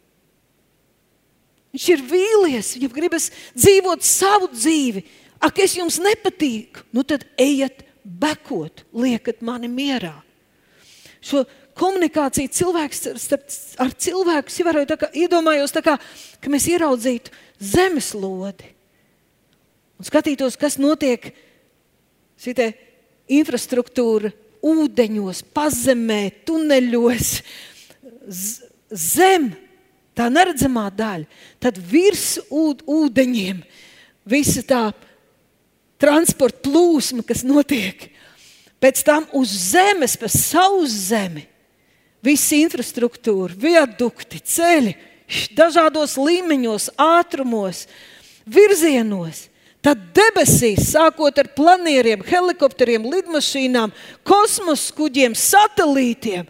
Viņš ir vīlies, viņam gribas dzīvot savu dzīvi. Ak, es jums nepatīku, nu tad ejiet bekot, liekat mani mierā. Šo komunikāciju cilvēks starp, ar cilvēku, kā, iedomājos, tā kā, ka mēs ieraudzītu zemeslodi un skatītos, kas notiek šitē infrastruktūra ūdeņos, pazemē, tuneļos, zem tā neredzamā daļa, tad virs ūdeņiem visa tā transporta plūsma, kas notiek. Pēc tam uz zemes, pa savu zemi, visa infrastruktūra, viadukti, ceļi, dažādos līmeņos, ātrumos, virzienos. Tad debesīs, sākot ar planieriem, helikopteriem, lidmašīnām, kosmosa kuģiem, satelītiem,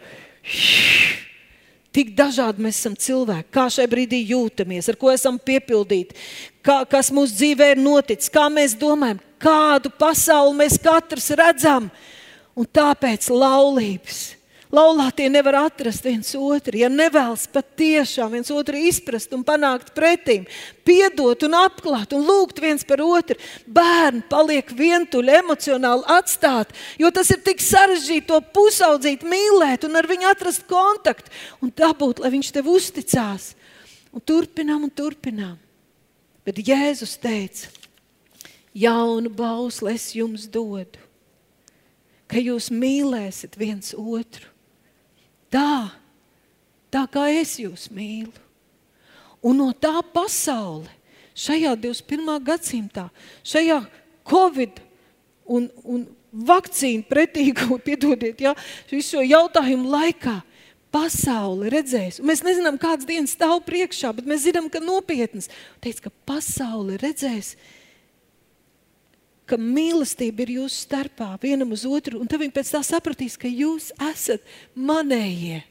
Tik dažādi mēs esam cilvēki, kā šajā brīdī jūtamies, ar ko esam piepildīti, kā, kas mūsu dzīvē ir noticis, kā mēs domājam, kādu pasauli mēs katrs redzam. Un tāpēc laulības Laulātie nevar atrast viens otru, ja nevēlas patiešām viens otru izprast un panākt pretīm, piedot un apklāt un lūgt viens par otru. Bērni paliek vientuļi, emocionāli atstāti, jo tas ir tik sarežģīti to pusaudzīt, mīlēt un ar viņu atrast kontaktu un dabūt, lai viņš tev uzticās. Un turpinām un turpinām. Bet Jēzus teica, jaunu bausli es jums dodu, ka jūs mīlēsiet viens otru tā, tā kā es jūs mīlu. Un no tā pasaule, šajā 21. gadsimtā, šajā Covid un, un vakcīnu pretīgo, piedodiet, ja, visu jautājumu laikā, pasaule redzēs, un mēs nezinām, kādas dienas stāv priekšā, bet mēs zinām, ka nopietnas. Teic, ka pasaule redzēs, ka mīlestība ir jūsu starpā, vienam uz otru, un tad viņi pēc tā sapratīs, ka jūs esat manējie.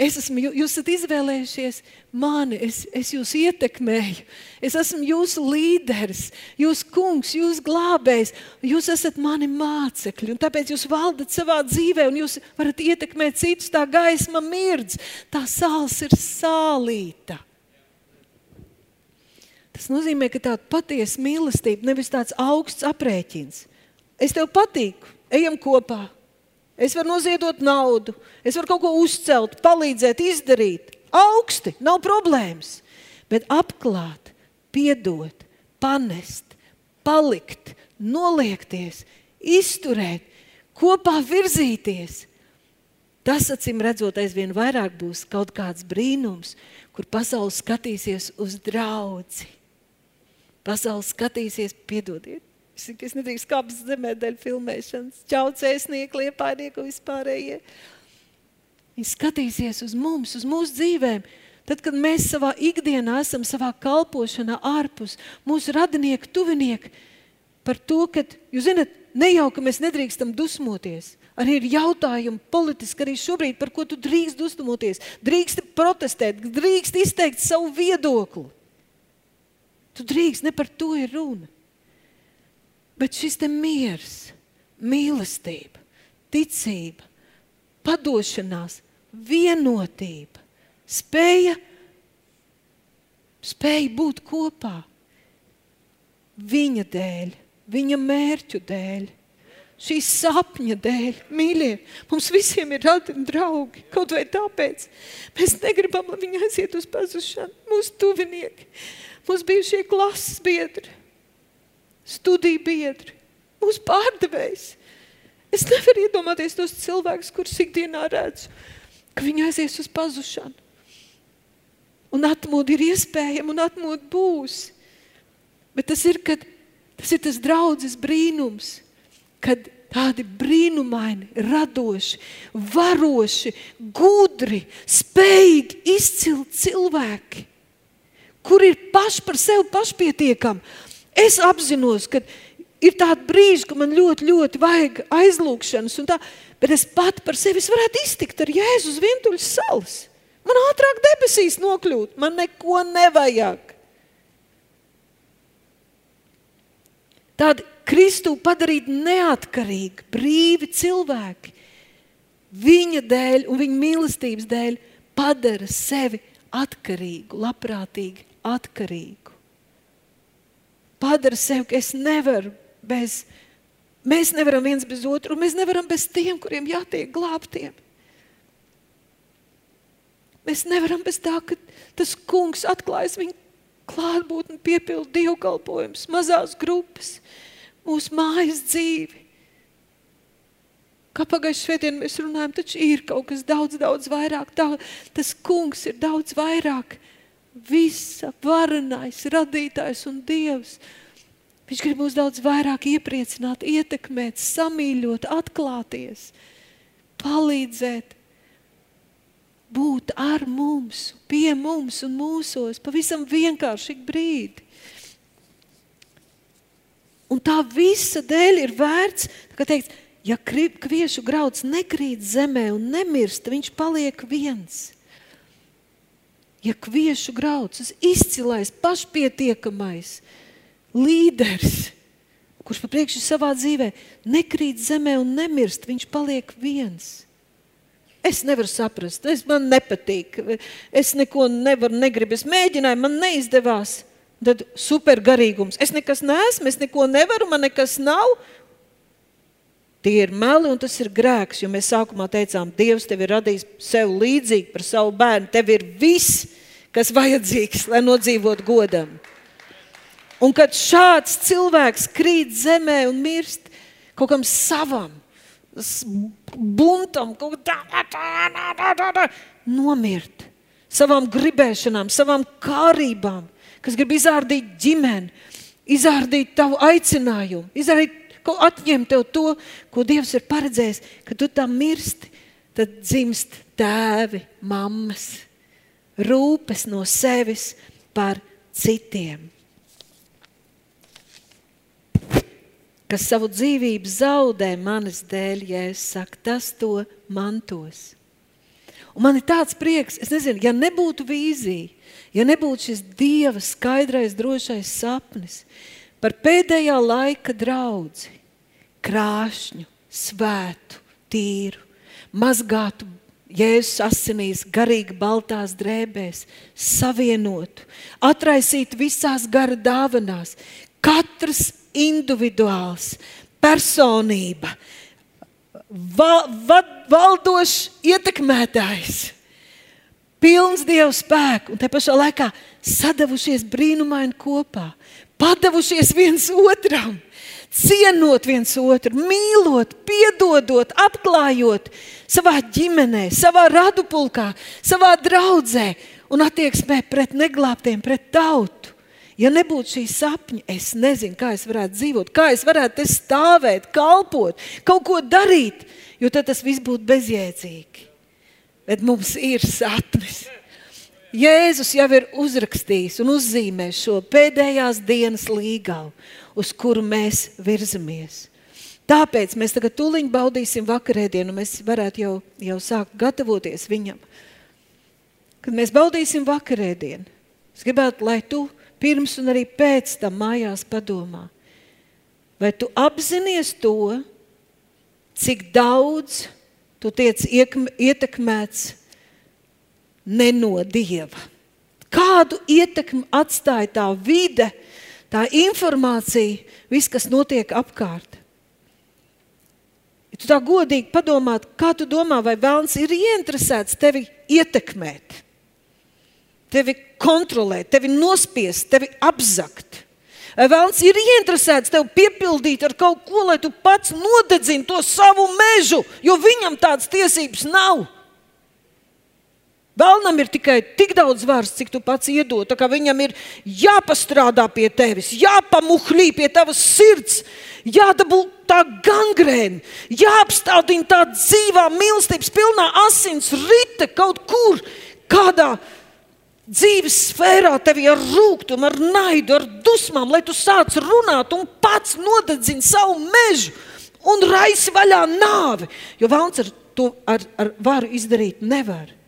Es esmu, jūs esat izvēlējušies mani, es, es jūs ietekmēju, es esmu jūsu līderis, jūsu kungs, jūsu glābējs, jūs esat mani mācekļi, tāpēc jūs valdat savā dzīvē, un jūs varat ietekmēt citus, tā gaisma mirdz, tā sāls ir sālīta. Tas nozīmē, ka tāda patiesa mīlestība nevis tāds augsts aprēķins. Es tev patīku, ejam kopā. Es varu noziedot naudu, es varu kaut ko uzcelt, palīdzēt, izdarīt. Augsti, nav problēmas. Bet apklāt, piedot, panest, palikt, noliekties, izturēt, kopā virzīties. Tas, acīm redzot, aizvien vairāk būs kaut kāds brīnums, kur pasaule skatīsies uz draugu Pasaule skatīsies, piedodiet. Es nedrīkst kāpnes zemē dēļ filmēšanas, čaucēsnieki, liepainieki un vispārējie. Viņi skatīsies uz mums, uz mūsu dzīvēm. Tad, kad mēs savā ikdienā esam savā kalpošanā ārpus mūsu radinieku, tuvinieku, par to, ka, jūs zināt, ne jau, ka mēs nedrīkstam dusmoties, arī ir jautājumi politiski, arī šobrīd, par ko tu drīkst dusmoties, drīkst protestēt, drīkst izteikt savu viedokli. Tu drīkst, ne par to ir runa. Bet šis te miers, mīlestība, ticība, padošanās, vienotība, spēja, spēja būt kopā viņa dēļ, viņa mērķu dēļ. Šīs sapņa dēļ, mīļie, mums visiem ir radi un draugi. Kaut vai tāpēc mēs negribam, lai viņi aiziet uz pazušanu, mūsu tuvinieki mūsu bijušie klases biedri, studiju biedri, mūsu pārdevējs. Es nevaru iedomāties tos cilvēkus, kurus ikdienā redzu, ka viņi aizies uz pazušanu. Un atmodu ir iespējama, un atmodu būs. Bet tas ir, kad, tas ir tas draudzes brīnums, kad tādi brīnumaini, radoši, varoši, gudri, spējīgi, izcili cilvēki kur ir paši par sevi pašpietiekami. Es apzinos, ka ir tādi brīži, kad man ļoti, ļoti vajag aizlūgšanas, tā, bet es pati par sevi varētu iztikt ar Jēzus vientuļas salas. Man ātrāk debesīs nokļūt, man neko nevajag. Tādi Kristu padarīt neatkarīgi, brīvi cilvēki, viņa dēļ un viņa mīlestības dēļ padara sevi atkarīgu, labprātīgi atkarīgu. Padara sev, ka es nevaru bez, mēs nevaram viens bez otru, un mēs nevaram bez tiem, kuriem jātiek glābtiem. Mēs nevaram bez tā, ka tas kungs atklājas viņu klātbūtni, piepildu dievkalpojumus, mazās grupas, mūsu mājas dzīvi. Kā pagājušajā svētdienā mēs runājam, taču ir kaut kas daudz, daudz vairāk. Tā, tas kungs ir daudz vairāk. Visa varenais, radītājs un dievs. Viņš grib mūs daudz vairāk iepriecināt, ietekmēt, samīļot, atklāties, palīdzēt, būt ar mums, pie mums un mūsos, pavisam vienkārši ik brīdi. Un tā visa dēļ ir vērts, ka teikt, ja kviešu grauds nekrīt zemē un nemirst, viņš paliek viens. Ja kviešu grauds, izcilais, pašpietiekamais līderis, kurš pa priekšu savā dzīvē nekrīt zemē un nemirst, viņš paliek viens. Es nevaru saprast, es, man nepatīk, es neko nevaru, negribu, es mēģināju, man neizdevās. Tad supergarīgums. Es nekas neesmu, es neko nevaru, man nekas nav. Tie ir meli un tas ir grēks, jo mēs sākumā teicām, Dievs tevi ir radījis sev līdzīgi par savu bērnu. Tev ir viss, kas vajadzīgs, lai nodzīvotu godam. Un kad šāds cilvēks krīt zemē un mirst kaut kam savam, buntam, kaut kā nomirt savām gribēšanām, savām kārībām, kas grib izārdīt ģimeni, izārdīt tavu aicinājumu, izārdīt ko atņem tev to, ko Dievs ir paredzējis, ka tu tam mirsti, tad dzimst tēvi, mammas, rūpes no sevis par citiem. Kas savu dzīvību zaudē manis dēļ, ja es saku, tas to mantos. Un man ir tāds prieks, es nezinu, ja nebūtu vīzija, ja nebūtu šis Dieva skaidrais, drošais sapnis, par pēdējā laika draugu, krāšņu, svētu, tīru, mazgātu Jēzus asinīs, garīgi baltās drēbēs, savienotu, atraisītu visās gara dāvanās, katrs individuāls, personība, val, val, valdošs ietekmētājs, pilns dievu spēku. Un te pašā laikā sadavušies brīnumaini kopā padavušies viens otram, cienot viens otru, mīlot, piedodot, atklājot savā ģimenē, savā radupulkā, savā draudzē un attieksmē pret neglābtiem, pret tautu. Ja nebūtu šī sapņa, es nezinu, kā es varētu dzīvot, kā es varētu stāvēt, kalpot, kaut ko darīt, jo tad tas viss būtu bezjēdzīgi. Bet mums ir sapnis. Jēzus jau ir uzrakstījis un uzzīmējis šo pēdējās dienas līgavu, uz kuru mēs virzamies. Tāpēc mēs tagad tuliņ baudīsim vakarēdienu, mēs varētu jau, jau sākt gatavoties viņam. Kad mēs baudīsim vakarēdienu, es gribētu, lai tu pirms un arī pēc tam mājās padomā, vai tu apzinies to, cik daudz tu tiec ietekmēts ne no dieva. Kādu ietekmi atstāja tā vide, tā informācija, viss, kas notiek apkārt? Ja tu tā godīgi padomā, kā tu domā, vai vēlams ir ieinteresēts tevi ietekmēt, tevi kontrolēt, tevi nospiest, tevi apzakt? Vai vēlams ir ieinteresēts tevi piepildīt ar kaut ko, lai tu pats nodedzini to savu mežu, jo viņam tādas tiesības nav? Vēlnam ir tikai tik daudz varas, cik tu pats iedod. Viņam ir jāpastrādā pie tevis, jāpamuhlī pie tavas sirds, jādabū tā gangrēna, jāapstādina tā dzīvā mīlestības pilnā asins rite kaut kur, kādā dzīves sfērā tevi ar rūkumu, ar naidu, ar dusmām, lai tu sāc runāt un pats nodedzini savu mežu un raisi vaļā nāvi. Jo vēlams ar to ar, ar varu izdarīt nevar.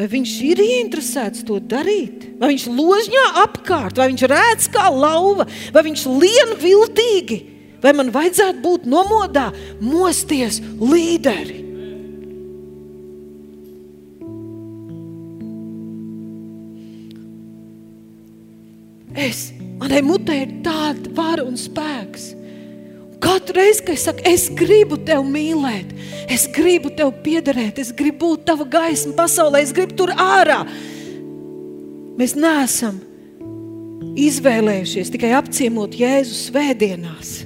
Vai viņš ir ieinteresēts to darīt? Vai viņš ložņā apkārt, vai viņš rēdz kā lauva, vai viņš lien viltīgi, vai man vajadzētu būt nomodā, mosties līderi? Es, manai mutē ir tāda vara un spēks Katru reizi, kad es saku, es gribu tevi mīlēt, es gribu tev piederēt, es gribu būt tava gaisma pasaulē, es gribu tur ārā. Mēs neesam izvēlējušies tikai apciemot Jēzus svētdienās,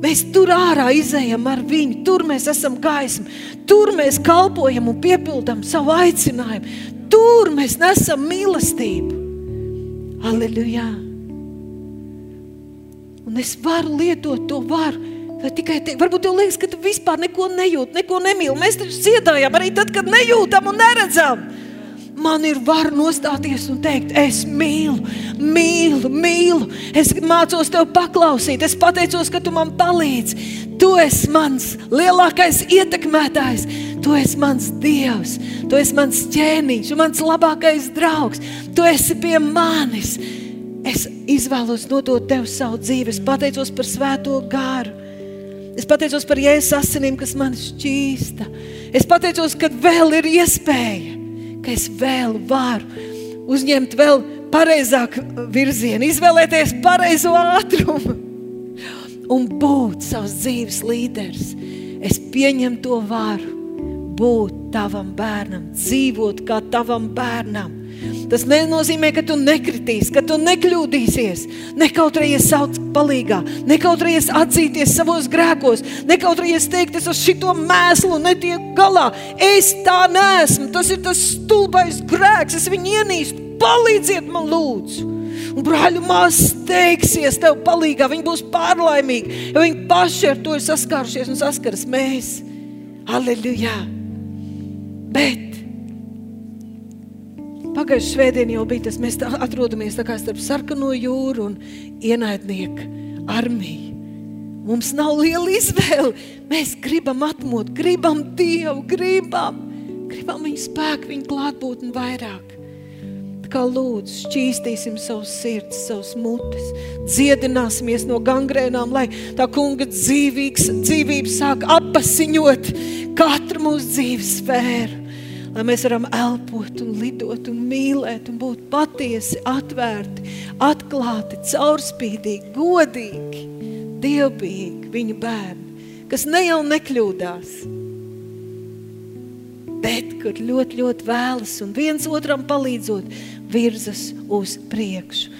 Mēs tur ārā izējām ar viņu, tur mēs esam gaisma, tur mēs kalpojam un piepildām savu aicinājumu, tur mēs nesam mīlestību. Aleluja! Un es varu lietot to varu. Vai tikai te, varbūt tev liekas, ka tu vispār neko nejūti, neko nemīli. Mēs taču dziedājām arī tad, kad nejūtam un neredzam man ir vara nostāties un teikt, es mīlu, mīlu, mīlu. Es mācos tev paklausīt, es pateicos, ka tu man palīdzi. Tu esi mans lielākais ietekmētājs, tu esi mans dievs, tu esi mans ķēniņš, mans labākais draugs. Tu esi pie manis. Es izvēlos nodot tev savu dzīvi, es pateicos par svēto gāru. Es pateicos par jēzus asinīm, kas man šķīsta. Es pateicos, ka vēl ir iespēja ka es vēl varu uzņemt vēl pareizāku virzienu, izvēlēties pareizo ātrumu un būt savs dzīves līderis. Es pieņemu to varu, būt tavam bērnam, dzīvot kā tavam bērnam. Tas nenozīmē, ka tu nekritīsi, ka tu nekļūdīsies, nekautrējies saukt palīgā, nekautrējies atzīties savos grēkos, nekautrējies teikt, es ar šito mēslu netieku galā. Es tā neesmu, tas ir tas stulbais grēks, es viņu ienīstu, palīdziet man lūdzu. Un brāļu māsas teiksies tev palīgā, viņi būs pārlaimīgi, jo viņi paši ar to ir saskārušies un saskaras mēs. Aleluja! Bet Pagājušā svētdienā jau bija tas, mēs atrodamies starp sarkano jūru un ienaidnieku armiju. Mums nav liela izvēle. Mēs gribam atmot, gribam Dievu, gribam, gribam viņa spēku, viņa klātbūtni vairāk. Tā kā lūdzu, šķīstīsim savus sirds, savus mutes, dziedināsimies no gangrēnām, lai tā kunga dzīvīgs, dzīvība sāk apasiņot katru mūsu dzīves sfēru lai mēs varam elpot un lidot un mīlēt un būt patiesi atvērti, atklāti, caurspīdīgi, godīgi, dievbijīgi viņa bērni, kas ne jau nekļūdās, bet kur ļoti, ļoti vēlas un viens otram palīdzot, virzas uz priekšu.